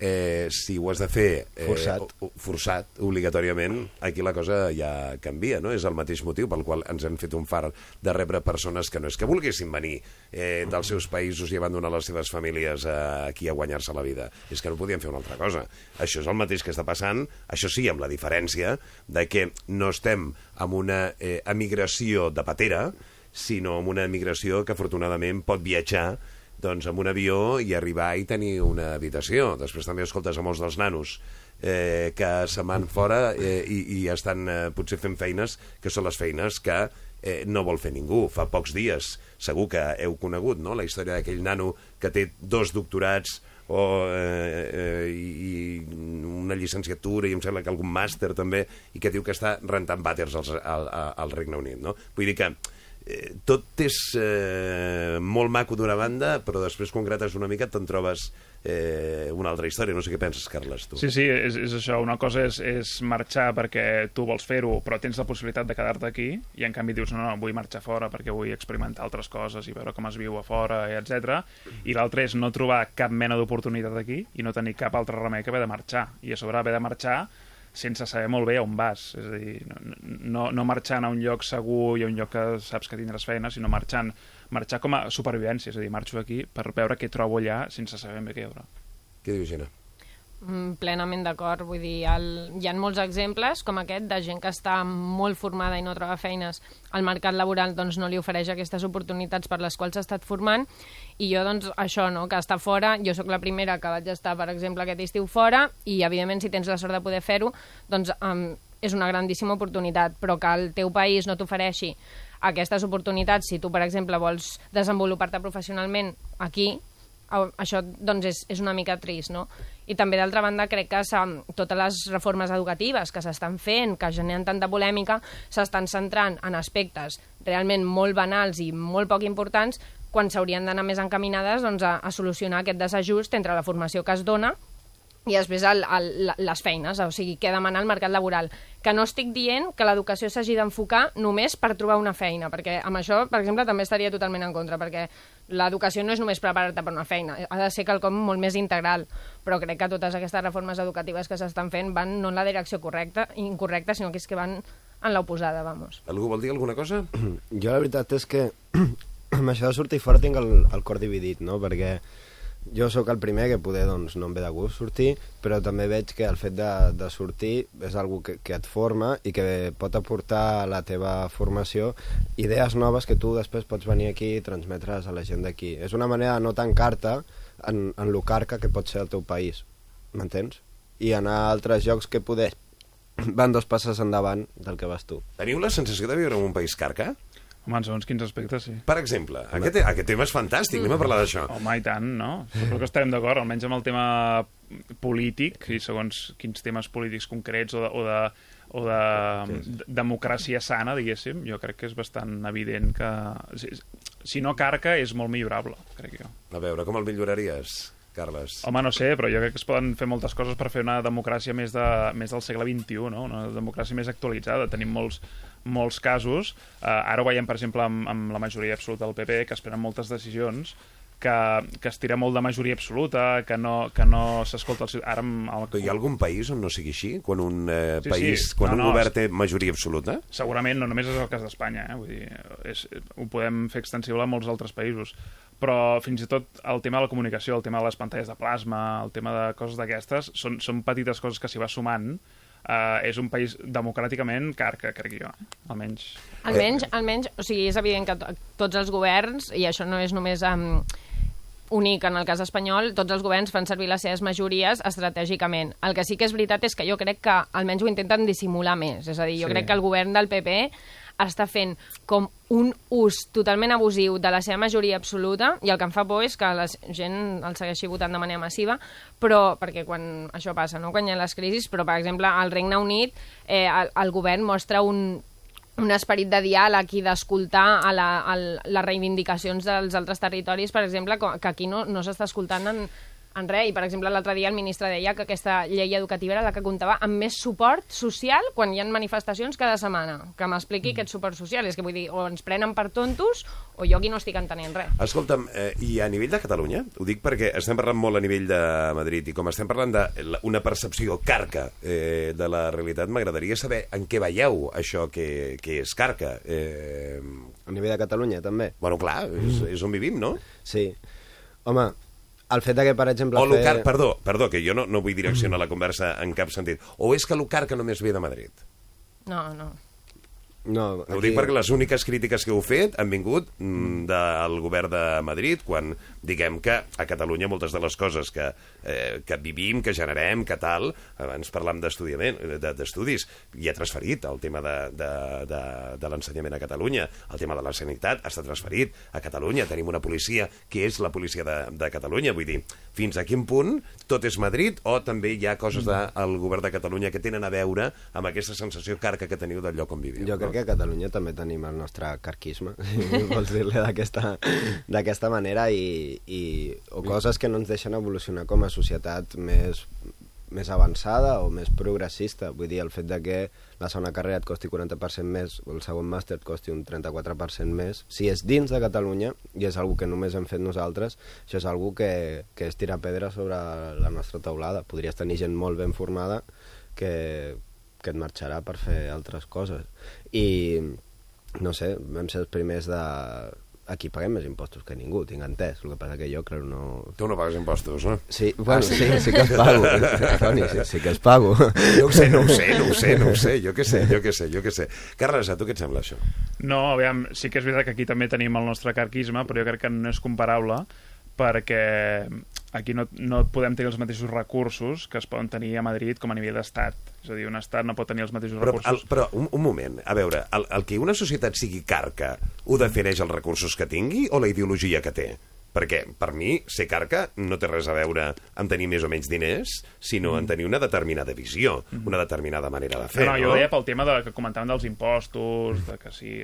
Eh, si ho has de fer eh, Forçat. forçat, obligatòriament, aquí la cosa ja canvia, no? És el mateix motiu pel qual ens han fet un far de rebre persones que no és que volguessin venir eh, dels seus països i abandonar les seves famílies eh, aquí a guanyar-se la vida. És que no podien fer una altra cosa. Això és el mateix que està passant, això sí, amb la diferència de que no estem amb una eh, emigració de patera, sinó amb una emigració que afortunadament pot viatjar doncs, amb un avió i arribar i tenir una habitació. Després també escoltes a molts dels nanos eh, que se'n van fora eh, i, i estan eh, potser fent feines que són les feines que eh, no vol fer ningú. Fa pocs dies segur que heu conegut no? la història d'aquell nano que té dos doctorats o, eh, eh, i, una llicenciatura i em sembla que algun màster també i que diu que està rentant vàters al, al, al Regne Unit. No? Vull dir que eh, tot és eh, molt maco d'una banda, però després concretes una mica te'n trobes eh, una altra història. No sé què penses, Carles, tu. Sí, sí, és, és això. Una cosa és, és marxar perquè tu vols fer-ho, però tens la possibilitat de quedar-te aquí, i en canvi dius, no, no, vull marxar fora perquè vull experimentar altres coses i veure com es viu a fora, etc. I l'altre és no trobar cap mena d'oportunitat aquí i no tenir cap altre remei que haver de marxar. I a sobre haver de marxar sense saber molt bé on vas. És a dir, no, no, marxant a un lloc segur i a un lloc que saps que tindràs feina, sinó marxant, marxar com a supervivència. És a dir, marxo aquí per veure què trobo allà sense saber bé què hi haurà. Què diu Gina? Mm, plenament d'acord, vull dir, el, hi ha molts exemples com aquest de gent que està molt formada i no troba feines, el mercat laboral doncs, no li ofereix aquestes oportunitats per les quals s'ha estat formant. I jo doncs això, no, que està fora, jo sóc la primera que vaig estar, per exemple, aquest estiu fora i evidentment si tens la sort de poder fer-ho doncs um, és una grandíssima oportunitat, però que el teu país no t'ofereixi aquestes oportunitats, si tu, per exemple, vols desenvolupar-te professionalment aquí, això doncs és, és una mica trist, no? I també, d'altra banda, crec que totes les reformes educatives que s'estan fent, que generen tanta polèmica, s'estan centrant en aspectes realment molt banals i molt poc importants, quan s'haurien d'anar més encaminades doncs, a, a solucionar aquest desajust entre la formació que es dona i després el, el, les feines, o sigui, què demanar al mercat laboral. Que no estic dient que l'educació s'hagi d'enfocar només per trobar una feina, perquè amb això, per exemple, també estaria totalment en contra, perquè l'educació no és només preparar-te per una feina, ha de ser quelcom molt més integral, però crec que totes aquestes reformes educatives que s'estan fent van no en la direcció correcta, incorrecta, sinó que és que van en l'oposada, vamos. Algú vol dir alguna cosa? Jo la veritat és que amb això de sortir fora tinc el, el cor dividit, no? Perquè jo sóc el primer que poder, doncs, no em ve de gust sortir, però també veig que el fet de, de sortir és algo que, que et forma i que pot aportar a la teva formació idees noves que tu després pots venir aquí i transmetre's a la gent d'aquí. És una manera de no tancar-te en, en lo carca que pot ser el teu país, m'entens? I anar a altres llocs que poder van dos passes endavant del que vas tu. Teniu la sensació de viure en un país carca? Home, en segons quins aspectes, sí. Per exemple, aquest, aquest tema és fantàstic, anem a parlar d'això. Home, i tant, no? Suposo que estarem d'acord, almenys amb el tema polític, i segons quins temes polítics concrets o de, o de, o de, de democràcia sana, diguéssim, jo crec que és bastant evident que... Si, si no carca, és molt millorable, crec jo. A veure, com el milloraries, Carles? Home, no sé, però jo crec que es poden fer moltes coses per fer una democràcia més, de, més del segle XXI, no? una democràcia més actualitzada. Tenim molts, molts casos, eh, ara ho veiem, per exemple, amb, amb la majoria absoluta del PP, que es prenen moltes decisions que, que es tira molt de majoria absoluta, que no, que no s'escolta el. Ara amb el... Però hi ha algun país on no sigui així? Quan un eh, Sí, sí. país, quan No, un no, govern és- té majoria absoluta? Segurament no només és el cas d'Espanya, eh? Vull dir, és, ho podem fer extensible a molts altres països. Però fins i tot el tema de la comunicació, el tema de les pantalles de plasma, el tema de coses d'aquestes, són, són petites coses que s'hi va sumant. Uh, és un país democràticament carca, crec jo, eh? almenys. Almenys, almenys, o sigui, és evident que to tots els governs, i això no és només um, únic en el cas espanyol, tots els governs fan servir les seves majories estratègicament. El que sí que és veritat és que jo crec que almenys ho intenten dissimular més. És a dir, jo Sí. crec que el govern del PP està fent com un ús totalment abusiu de la seva majoria absoluta i el que em fa por és que la gent el segueixi votant de manera massiva però perquè quan això passa, no? quan hi ha les crisis però per exemple al Regne Unit eh, el, el govern mostra un, un esperit de diàleg i d'escoltar a, la, les reivindicacions dels altres territoris, per exemple, que aquí no, no s'està escoltant en, en res. I, per exemple, l'altre dia el ministre deia que aquesta llei educativa era la que comptava amb més suport social quan hi ha manifestacions cada setmana. Que m'expliqui aquest suport social. És que vull dir, o ens prenen per tontos o jo aquí no estic entenent res. Escolta'm, eh, i a nivell de Catalunya, ho dic perquè estem parlant molt a nivell de Madrid i com estem parlant d'una percepció carca eh, de la realitat, m'agradaria saber en què veieu això que, que és carca. Eh... A nivell de Catalunya, també? Bueno, clar, és, és on vivim, no? Sí. Home, el fet de que, per exemple... O fer... perdó, perdó, que jo no, no vull direccionar la conversa en cap sentit. O és que l'Ucarca només ve de Madrid? No, no. No, Ho dic perquè les úniques crítiques que heu fet han vingut mm, del govern de Madrid, quan diguem que a Catalunya moltes de les coses que, eh, que vivim, que generem, que tal, abans parlam de- d'estudis, i ha transferit el tema de, de, de, de l'ensenyament a Catalunya, el tema de la sanitat està transferit a Catalunya, tenim una policia que és la policia de, de Catalunya, vull dir, fins a quin punt tot és Madrid o també hi ha coses del govern de Catalunya que tenen a veure amb aquesta sensació carca que teniu del lloc on viviu. Jo crec que a Catalunya també tenim el nostre carquisme, si vols dir-li d'aquesta manera, i, i, o coses que no ens deixen evolucionar com a societat més, més avançada o més progressista. Vull dir, el fet de que la segona carrera et costi 40% més o el segon màster et costi un 34% més, si és dins de Catalunya, i és algo que només hem fet nosaltres, això és algo que, que és tirar pedra sobre la nostra taulada. Podries tenir gent molt ben formada que, que et marxarà per fer altres coses. I, no sé, vam ser els primers de... Aquí paguem més impostos que ningú, tinc entès. El que passa que jo, clar, no... Tu no pagues impostos, no? Sí, bueno, Ah, sí, sí? sí, que els pago. Toni, sí, sí que els pago. Jo ho sé, no ho sé, no ho sé, no ho sé, jo què sé, jo què sé, jo què sé. Carles, a tu què et sembla això? No, aviam, sí que és veritat que aquí també tenim el nostre carquisme, però jo crec que no és comparable perquè aquí no, no podem tenir els mateixos recursos que es poden tenir a Madrid com a nivell d'estat. És a dir, un estat no pot tenir els mateixos Però, recursos. el, però un, un moment, a veure, el, el que una societat sigui carca ho defineix els recursos que tingui o la ideologia que té? Perquè, per mi, ser carca no té res a veure amb tenir més o menys diners, sinó en tenir una determinada visió, una determinada manera de fer, no, no, jo no? deia pel tema de, que comentàvem dels impostos, de que si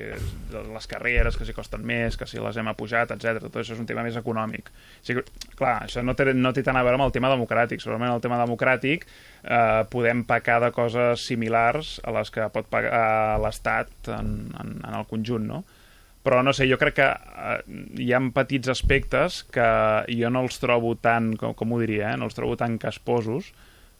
de les carreres, que si costen més, que si les hem apujat, etc. Tot això és un tema més econòmic. O sigui, clar, això no té, no té tant a veure amb el tema democràtic. Segurament el tema democràtic eh, podem pecar de coses similars a les que pot pagar l'Estat en, en, en el conjunt, no? Però no sé, jo crec que eh, hi ha petits aspectes que jo no els trobo tan, com, com ho diria, eh? no els trobo tan casposos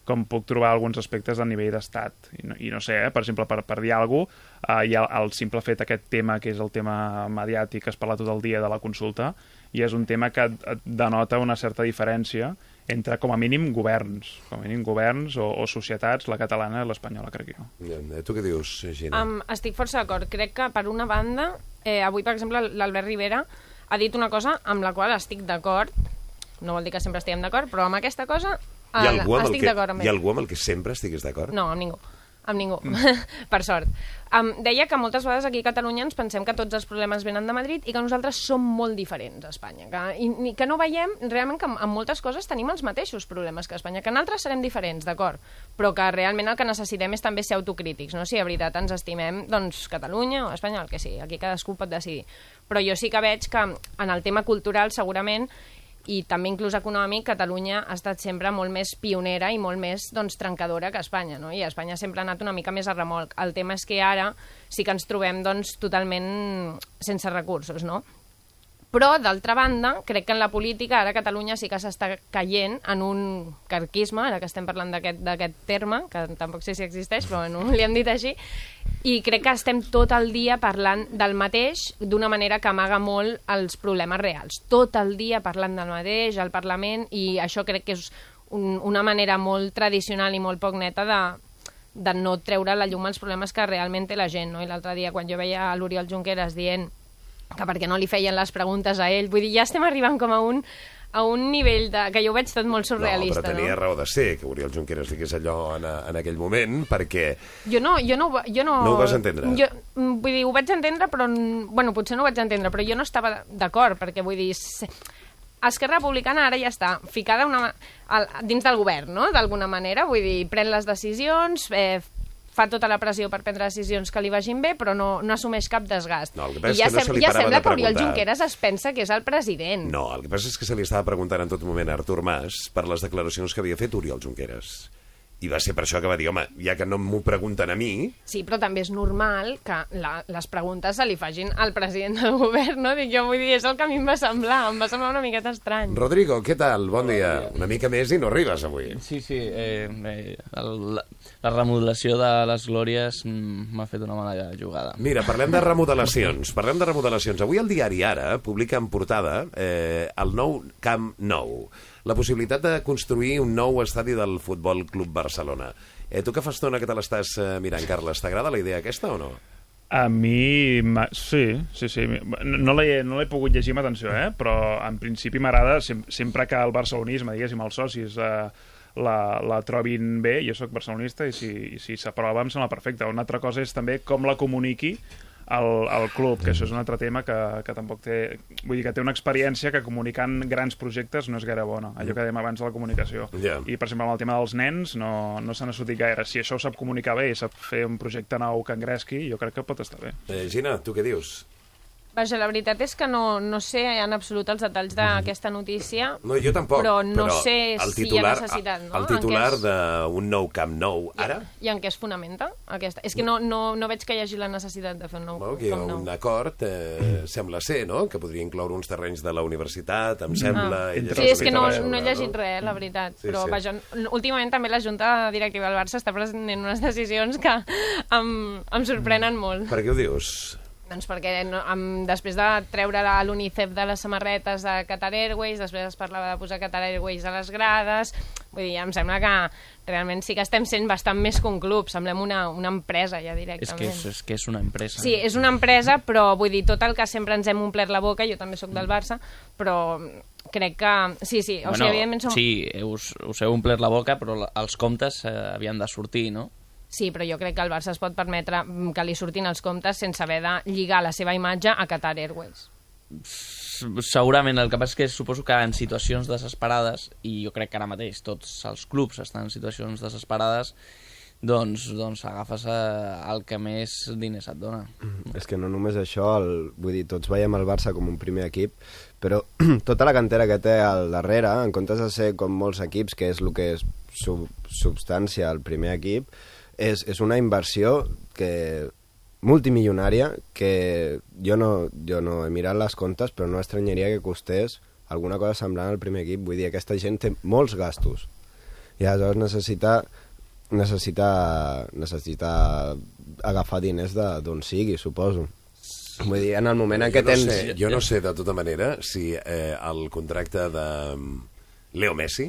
com puc trobar alguns aspectes a nivell d'estat. I, no, I no sé, eh? per exemple, per, per dir alguna cosa, eh, hi ha el simple fet aquest tema, que és el tema mediàtic que es parla tot el dia de la consulta, i és un tema que denota una certa diferència entre, com a mínim, governs, com a mínim governs o, o societats, la catalana i l'espanyola, crec jo. Eh, Tu què dius, Gina? Um, estic força d'acord. Crec que, per una banda, eh, avui, per exemple, l'Albert Rivera ha dit una cosa amb la qual estic d'acord. No vol dir que sempre estiguem d'acord, però amb aquesta cosa Hi ha eh, algú amb el estic que, d'acord amb hi ha ell. algú amb el que sempre estiguis d'acord? No, amb ningú. Amb ningú, per sort. Um, deia que moltes vegades aquí a Catalunya ens pensem que tots els problemes venen de Madrid i que nosaltres som molt diferents a Espanya. Que, i, i que no veiem realment que en, en moltes coses tenim els mateixos problemes que a Espanya, que en altres serem diferents, d'acord, però que realment el que necessitem és també ser autocrítics, no? Si de veritat ens estimem, doncs Catalunya o Espanya, el que sigui, aquí cadascú pot decidir. Però jo sí que veig que en el tema cultural segurament i també inclús econòmic, Catalunya ha estat sempre molt més pionera i molt més doncs, trencadora que Espanya, no? i Espanya sempre ha anat una mica més a remolc. El tema és que ara sí que ens trobem doncs, totalment sense recursos, no? Però, d'altra banda, crec que en la política ara Catalunya sí que s'està caient en un carquisme, ara que estem parlant d'aquest terme, que tampoc sé si existeix, però bueno, li hem dit així, i crec que estem tot el dia parlant del mateix d'una manera que amaga molt els problemes reals. Tot el dia parlant del mateix al Parlament i això crec que és un, una manera molt tradicional i molt poc neta de, de no treure la llum els problemes que realment té la gent. No? I l'altre dia, quan jo veia l'Oriol Junqueras dient que perquè no li feien les preguntes a ell, vull dir, ja estem arribant com a un, a un nivell de, que jo ho veig tot molt surrealista. no, però tenia no? raó de ser que Oriol Junqueras digués allò en, en aquell moment, perquè Jo no, jo no, jo no... No ho vas entendre? Jo, mm, vull dir, ho vaig entendre, però... Bueno, potser no ho vaig entendre, però jo no estava d'acord, perquè vull dir... Esquerra Republicana ara ja està ficada una, al, dins del govern, no?, d'alguna manera. Vull dir, pren les decisions, eh, fa tota la pressió per prendre decisions que li vagin bé, però no, no assumeix cap desgast. No, I ja, que no se ja sembla que Oriol. Junqueras es pensa que és el president. No, el que passa és que se li estava preguntant en tot moment a Artur Mas per les declaracions que havia fet Oriol Junqueras. I va ser per això que va dir, home, ja que no m'ho pregunten a mi, Sí, però també és normal que la, les preguntes se li facin al president del govern, no? Dic, jo vull dir, és el que a mi em va semblar, em va semblar una miqueta estrany. Rodrigo, què tal? Bon dia. Una mica més i no arribes avui. Sí, sí, eh, eh, el, la, la remodelació de les Glòries m'ha fet una mala jugada. Mira, parlem de remodelacions. Parlem de remodelacions. Avui el diari Ara publica en portada eh, el nou Camp Nou. La possibilitat de construir un nou estadi del Futbol Club Barcelona. Eh, tu que fa estona que te l'estàs eh, mirant, Carles, t'agrada la idea aquesta o no? A mi, sí, sí, sí. No, l'he no pogut llegir amb atenció, eh? però en principi m'agrada sem sempre que el barcelonisme, diguéssim, els socis eh, la, la trobin bé, jo sóc barcelonista i si, i si s'aprova em sembla perfecte. Una altra cosa és també com la comuniqui al, al club, que això és un altre tema que, que tampoc té... Vull dir que té una experiència que comunicant grans projectes no és gaire bona, allò que dèiem abans de la comunicació. Ja. I, per exemple, amb el tema dels nens no, no se n'ha sortit gaire. Si això ho sap comunicar bé i sap fer un projecte nou que engresqui, jo crec que pot estar bé. Eh, Gina, tu què dius? Vaja, la veritat és que no, no sé en absolut els detalls d'aquesta notícia, No, jo tampoc. però no però sé el si titular, hi ha necessitat. No? El titular es, d'un nou Camp Nou, ara, I en què es fonamenta? Aquesta? És que no, no, no veig que hi hagi la necessitat de fer un nou bueno, que hi ha Camp Nou. un acord, eh, sembla ser, no?, que podria incloure uns terrenys de la universitat, em sembla... Ah. i Sí, és que no, no he llegit res, la veritat. Sí, però sí. vaja, últimament també la Junta Directiva del Barça està prenent unes decisions que em, em sorprenen molt. Per què ho dius? Doncs perquè no, amb, després de treure l'UNICEF de les samarretes de Qatar Airways, després es parlava de posar Qatar Airways a les grades, vull dir, em sembla que realment sí que estem sent bastant més que un club, semblem una, una empresa ja És que directament. és, és que és una empresa. Sí, és una empresa, però vull dir, tot el que sempre ens hem omplert la boca, jo també sóc del Barça, però crec que... Sí, sí, o sigui, evidentment som... Sí, us, us heu omplert la boca, però els comptes eh, havien de sortir, no? Sí, però jo crec que el Barça es pot permetre mm, que li surtin els comptes sense haver de lligar la seva imatge a Qatar Airways. segurament el que passa és que suposo que en situacions desesperades i jo crec que ara mateix tots els clubs estan en situacions desesperades doncs, doncs agafes eh, el que més diners et dona És que no només això, el, vull dir, tots veiem el Barça com un primer equip, però tota la cantera que té al darrere, en comptes de ser com molts equips, que és el que és sub, substància el primer equip, és, és una inversió que multimilionària que jo no, jo no he mirat les comptes, però no estranyaria que costés alguna cosa semblant al primer equip. Vull dir, aquesta gent té molts gastos i aleshores necessita necessita, necessita agafar diners d'on sigui, suposo. Vull dir, en el moment en què jo no tens... Sé, jo no sé, de tota manera, si eh, el contracte de mm, Leo Messi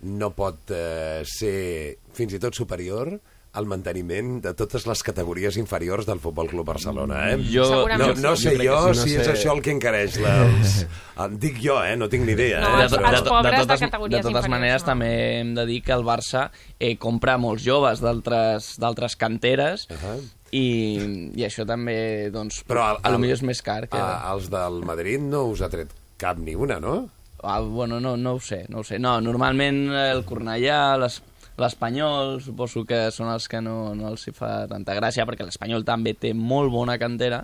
no pot eh, ser fins i tot superior al manteniment de totes les categories inferiors del Futbol Club Barcelona, eh? Jo- no, no sé Jo jo si No és sé. això el que encareix els... Em dic jo, eh? No tinc ni idea. No, eh? els- Però- els pobres de totes, categories de totes maneres no. també hem de dir que el Barça eh, compra molts joves d'altres d'altres canteres uh -huh. i, i això també doncs, Però el, a lo millor és més car que... a, els del Madrid no us ha tret cap ni una, no? Ah, bueno, no, no ho sé, no ho sé. No, normalment el Cornellà, les- l'Espanyol, suposo que són els que no, no els hi fa tanta gràcia, perquè l'Espanyol també té molt bona cantera,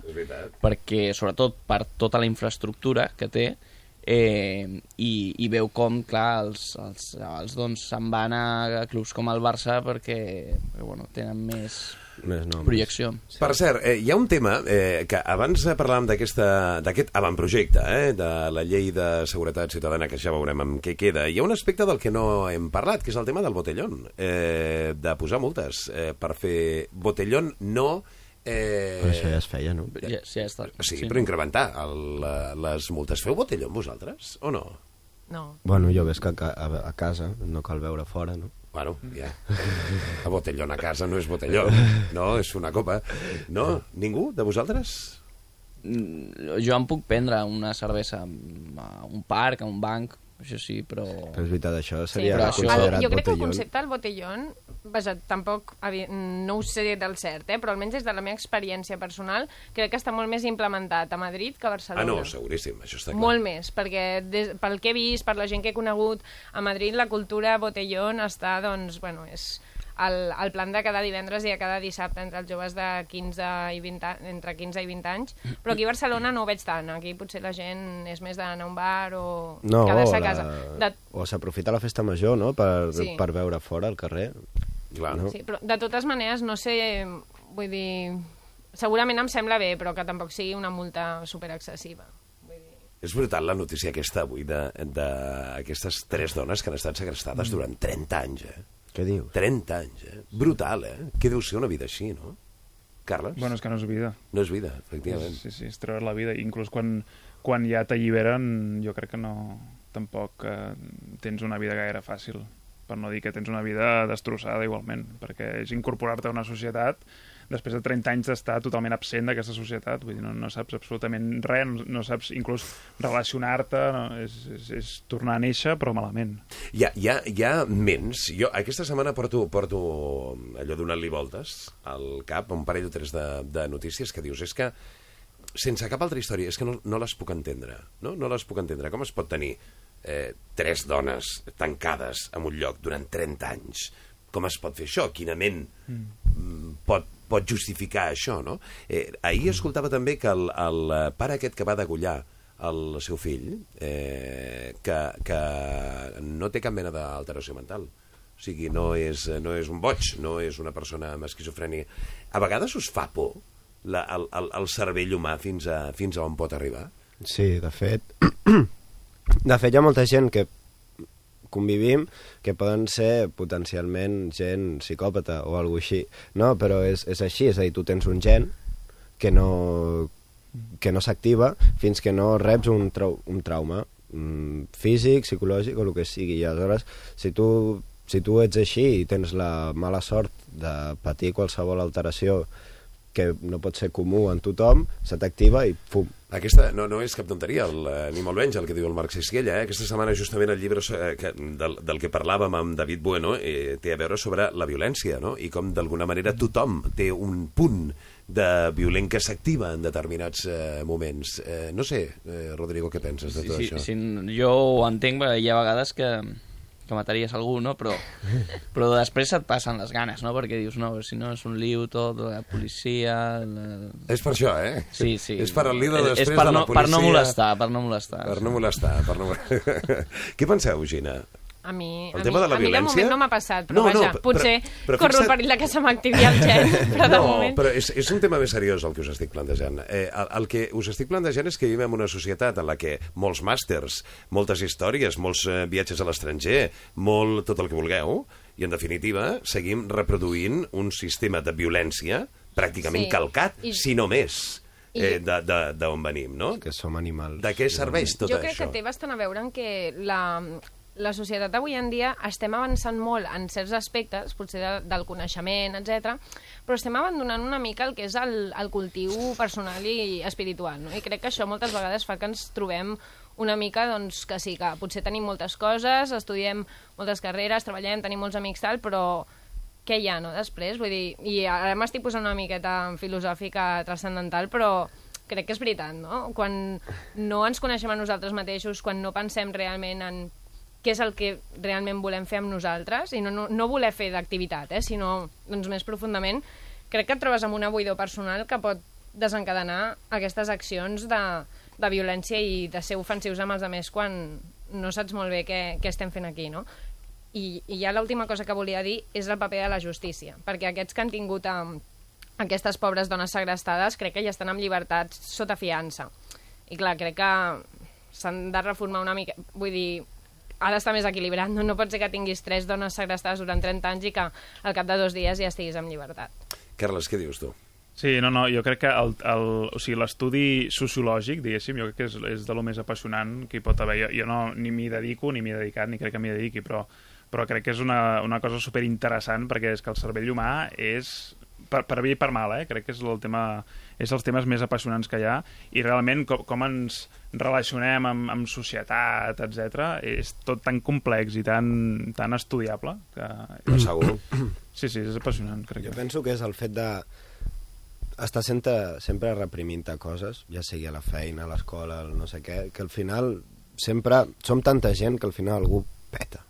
perquè sobretot per tota la infraestructura que té, eh, i, i veu com, clar, els, els, els doncs se'n van a clubs com el Barça perquè, perquè bueno, tenen més, més noms. projecció. Per cert, eh, hi ha un tema eh, que abans parlàvem d'aquest avantprojecte, eh, de la llei de seguretat ciutadana, que ja veurem amb què queda. Hi ha un aspecte del que no hem parlat, que és el tema del botellón, eh, de posar multes eh, per fer botellón no... Eh, Però això ja es feia, no? Ja, ja està. Sí, Sí. però incrementar el, les multes. Feu botellón vosaltres, o no? No. Bueno, jo ves que a, a, a casa no cal veure fora, no? Bueno, ja. A botellón a casa no és botellón, no? És una copa. No? Ningú de vosaltres? Mm, Jo em puc prendre una cervesa a un parc, a un banc, això sí, però... Però és veritat, això Sí, seria però considerat el, jo crec que el botellón. concepte del botellón, vaja, tampoc no ho sé del cert, eh, però almenys des de la meva experiència personal, crec que està molt més implementat a Madrid que a Ah, Barcelona. no, seguríssim, això està clar. Molt més, perquè des, pel que he vist, per la gent que he conegut, a Madrid la cultura botellón està, doncs, bueno, és el, el plan de cada divendres i de cada dissabte entre els joves de 15 i 20, a- entre 15 i 20 anys, però aquí a Barcelona no ho veig tant, aquí potser la gent és més d'anar a un bar o No, quedar-se o, a casa. la... De, o s'aprofita la festa major, no?, per, Sí. per veure fora al carrer. Clar. No? Sí, però de totes maneres, no sé, vull dir, segurament em sembla bé, però que tampoc sigui una multa superexcessiva. És brutal la notícia aquesta avui d'aquestes tres dones que han estat segrestades durant 30 anys, eh? Què dius? 30 anys, eh? Brutal, eh? Què deu ser una vida així, no? Carles? Bueno, és que no és vida. No és vida, efectivament. Sí, sí, és treure la vida. Inclús quan, quan ja t'alliberen, jo crec que no... Tampoc eh, tens una vida gaire fàcil. Per no dir que tens una vida destrossada igualment, perquè és incorporar-te a una societat després de 30 anys d'estar totalment absent d'aquesta societat, vull dir, no, no saps absolutament res, no, no saps inclús relacionar-te, no, és, és, és tornar a néixer, però malament. Hi ha, hi ha, hi ha ments... Jo aquesta setmana porto, porto allò donant-li voltes al cap, un parell o tres de, de notícies que dius, és que sense cap altra història, és que no, no les puc entendre, no? No les puc entendre. Com es pot tenir eh, tres dones tancades en un lloc durant 30 anys? Com es pot fer això? Quina ment mm, pot, pot justificar això, no? Eh, ahir escoltava també que el, el pare aquest que va degullar el seu fill, eh, que, que no té cap mena d'alteració mental. O sigui, no és, no és un boig, no és una persona amb esquizofrènia. A vegades us fa por la, el, el, el cervell humà fins a, fins a on pot arribar? Sí, de fet... de fet, hi ha molta gent que convivim que poden ser potencialment gent psicòpata o alguna així. No, però és, és així, és a dir, tu tens un gen que no, que no s'activa fins que no reps un, trau, un trauma mm, físic, psicològic o el que sigui. I aleshores, si tu, si tu ets així i tens la mala sort de patir qualsevol alteració que no pot ser comú en tothom, se t'activa i fum. Aquesta no, no és cap tonteria, el, eh, ni molt menys el que diu el Marc Sisquella. Eh? Aquesta setmana justament el llibre eh, que, del, del que parlàvem amb David Bueno eh, té a veure sobre la violència no? i com d'alguna manera tothom té un punt de violent que s'activa en determinats eh, moments. Eh, no sé, eh, Rodrigo, què penses de Sí, tot sí, això? sí, jo ho entenc, perquè hi ha vegades que, que mataries algú, no? Però, però després et passen les ganes, no? Perquè dius, no, si no és un liu tot, la policia... La... És per això, eh? Sí, sí. És per al líder És- després és per de la no, policia. Per no molestar, per no molestar. Per no molestar, per no... Què penseu, Gina? A mi, El a tema mi, de la a mi de violència? moment no m'ha passat, però No, no, vaja, però- potser però corro el fixa't- perill que se m'activi el gen, però de no, moment... però és, és un tema més seriós el que us estic plantejant. Eh, el, el que us estic plantejant és que vivim en una societat en la que molts màsters, moltes històries, molts eh, viatges a l'estranger, molt tot el que vulgueu, i en definitiva seguim reproduint un sistema de violència pràcticament Sí. calcat, I- si no més, eh, de- de- d'on venim, no? Que som animals. De què serveix tot jo crec això? que té bastant a veure en que la, la societat avui en dia estem avançant molt en certs aspectes, potser de, del coneixement, etc, però estem abandonant una mica el que és el, el cultiu personal i espiritual, no? I crec que això moltes vegades fa que ens trobem una mica, doncs, que sí, que potser tenim moltes coses, estudiem moltes carreres, treballem, tenim molts amics, tal, però què hi ha, no, després? Vull dir, i ara m'estic posant una miqueta filosòfica transcendental, però crec que és veritat, no? Quan no ens coneixem a nosaltres mateixos, quan no pensem realment en què és el que realment volem fer amb nosaltres, i no, no, no voler fer d'activitat, eh, sinó doncs, més profundament, crec que et trobes amb una buidor personal que pot desencadenar aquestes accions de, de violència i de ser ofensius amb els altres quan no saps molt bé què, què estem fent aquí, no? I, i ja l'última cosa que volia dir és el paper de la justícia, perquè aquests que han tingut a, aquestes pobres dones segrestades crec que ja estan amb llibertats sota fiança. I clar, crec que s'han de reformar una mica... Vull dir, ha d'estar més equilibrat. No, no pot ser que tinguis tres dones segrestades durant 30 anys i que al cap de dos dies ja estiguis en llibertat. Carles, què dius tu? Sí, no, no, jo crec que el, o sigui, l'estudi sociològic, diguéssim, jo crec que és, és de lo més apassionant que hi pot haver. Jo, jo no, ni m'hi dedico, ni m'hi he dedicat, ni crec que m'hi dediqui, però, però crec que és una, una cosa superinteressant perquè és que el cervell humà és per, per bé i per mal, eh? crec que és el tema és els temes més apassionants que hi ha i realment com, com ens relacionem amb, amb societat, etc és tot tan complex i tan, tan estudiable que... No, segur. Sí, sí, és apassionant, crec Jo que. penso que és el fet de estar sempre, sempre reprimint coses, ja sigui a la feina, a l'escola, al no sé què, que al final sempre som tanta gent que al final algú peta.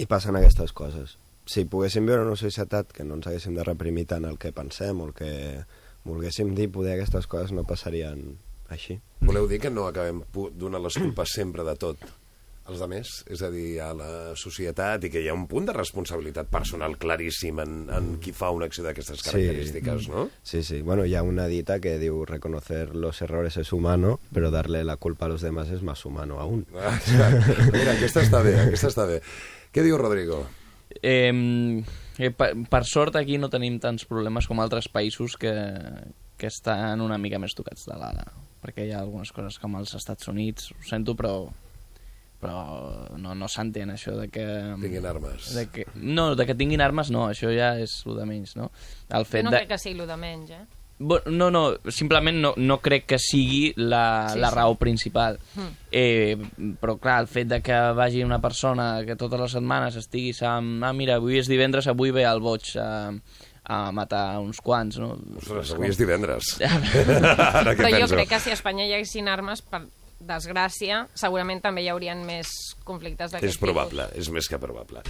I passen aquestes coses. Si poguéssim viure en una societat que no ens haguéssim de reprimir tant el que pensem o el que volguéssim dir, poder aquestes coses no passarien així. Voleu dir que no acabem donant les culpes sempre de tot als altres? És a dir, a la societat, i que hi ha un punt de responsabilitat personal claríssim en, en qui fa una acció d'aquestes característiques, no? Sí, sí. Bueno, hi ha una dita que diu reconocer los errores es humano, pero darle la culpa a los demás es más humano aún. Ah. Mira, aquesta està bé, aquesta està bé. Què diu Rodrigo? Eh, eh, per, per sort aquí no tenim tants problemes com altres països que, que estan una mica més tocats de l'ala perquè hi ha algunes coses com als Estats Units ho sento però però no, no s'entén això de que... Tinguin armes. De que, no, de que tinguin armes no, això ja és el de menys, no? El fet no de... crec que sigui el de menys, eh? No, no, simplement no, no crec que sigui la, Sí, la sí. raó principal. Mm. Eh, però clar, el fet de que vagi una persona que totes les setmanes estiguis amb... Ah, mira, avui és divendres, avui ve el boig a, a matar uns quants, no? Ostres, avui és divendres. Ara què Però jo penso? crec que si a Espanya hi haguessin armes, per desgràcia, segurament també hi haurien més conflictes d'aquest És probable, és més que probable.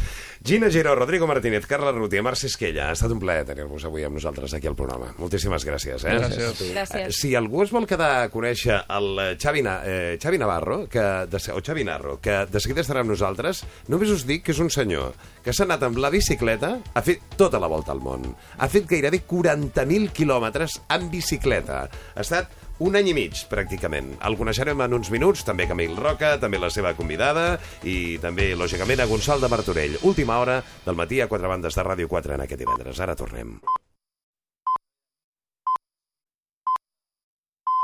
Gina Giró, Rodrigo Martínez, Carla Ruti, Marc Esquella, ha estat un plaer tenir-vos avui amb nosaltres aquí al programa. Moltíssimes gràcies. Eh? Gràcies. Gràcies. Eh, Si algú es vol quedar a conèixer el eh, Xavi, Na, eh, Xavi Navarro, que de, o Xavi Narro, que de seguida estarà amb nosaltres, només us dic que és un senyor que s'ha anat amb la bicicleta, ha fet tota la volta al món. Ha fet gairebé 40.000 quilòmetres en bicicleta. Ha estat un any i mig, pràcticament. El coneixerem en uns minuts, també Camil Roca, també la seva convidada, i també, lògicament, a Gonçal de Martorell. Última hora del matí a quatre bandes de Ràdio 4 en aquest divendres. Ara tornem.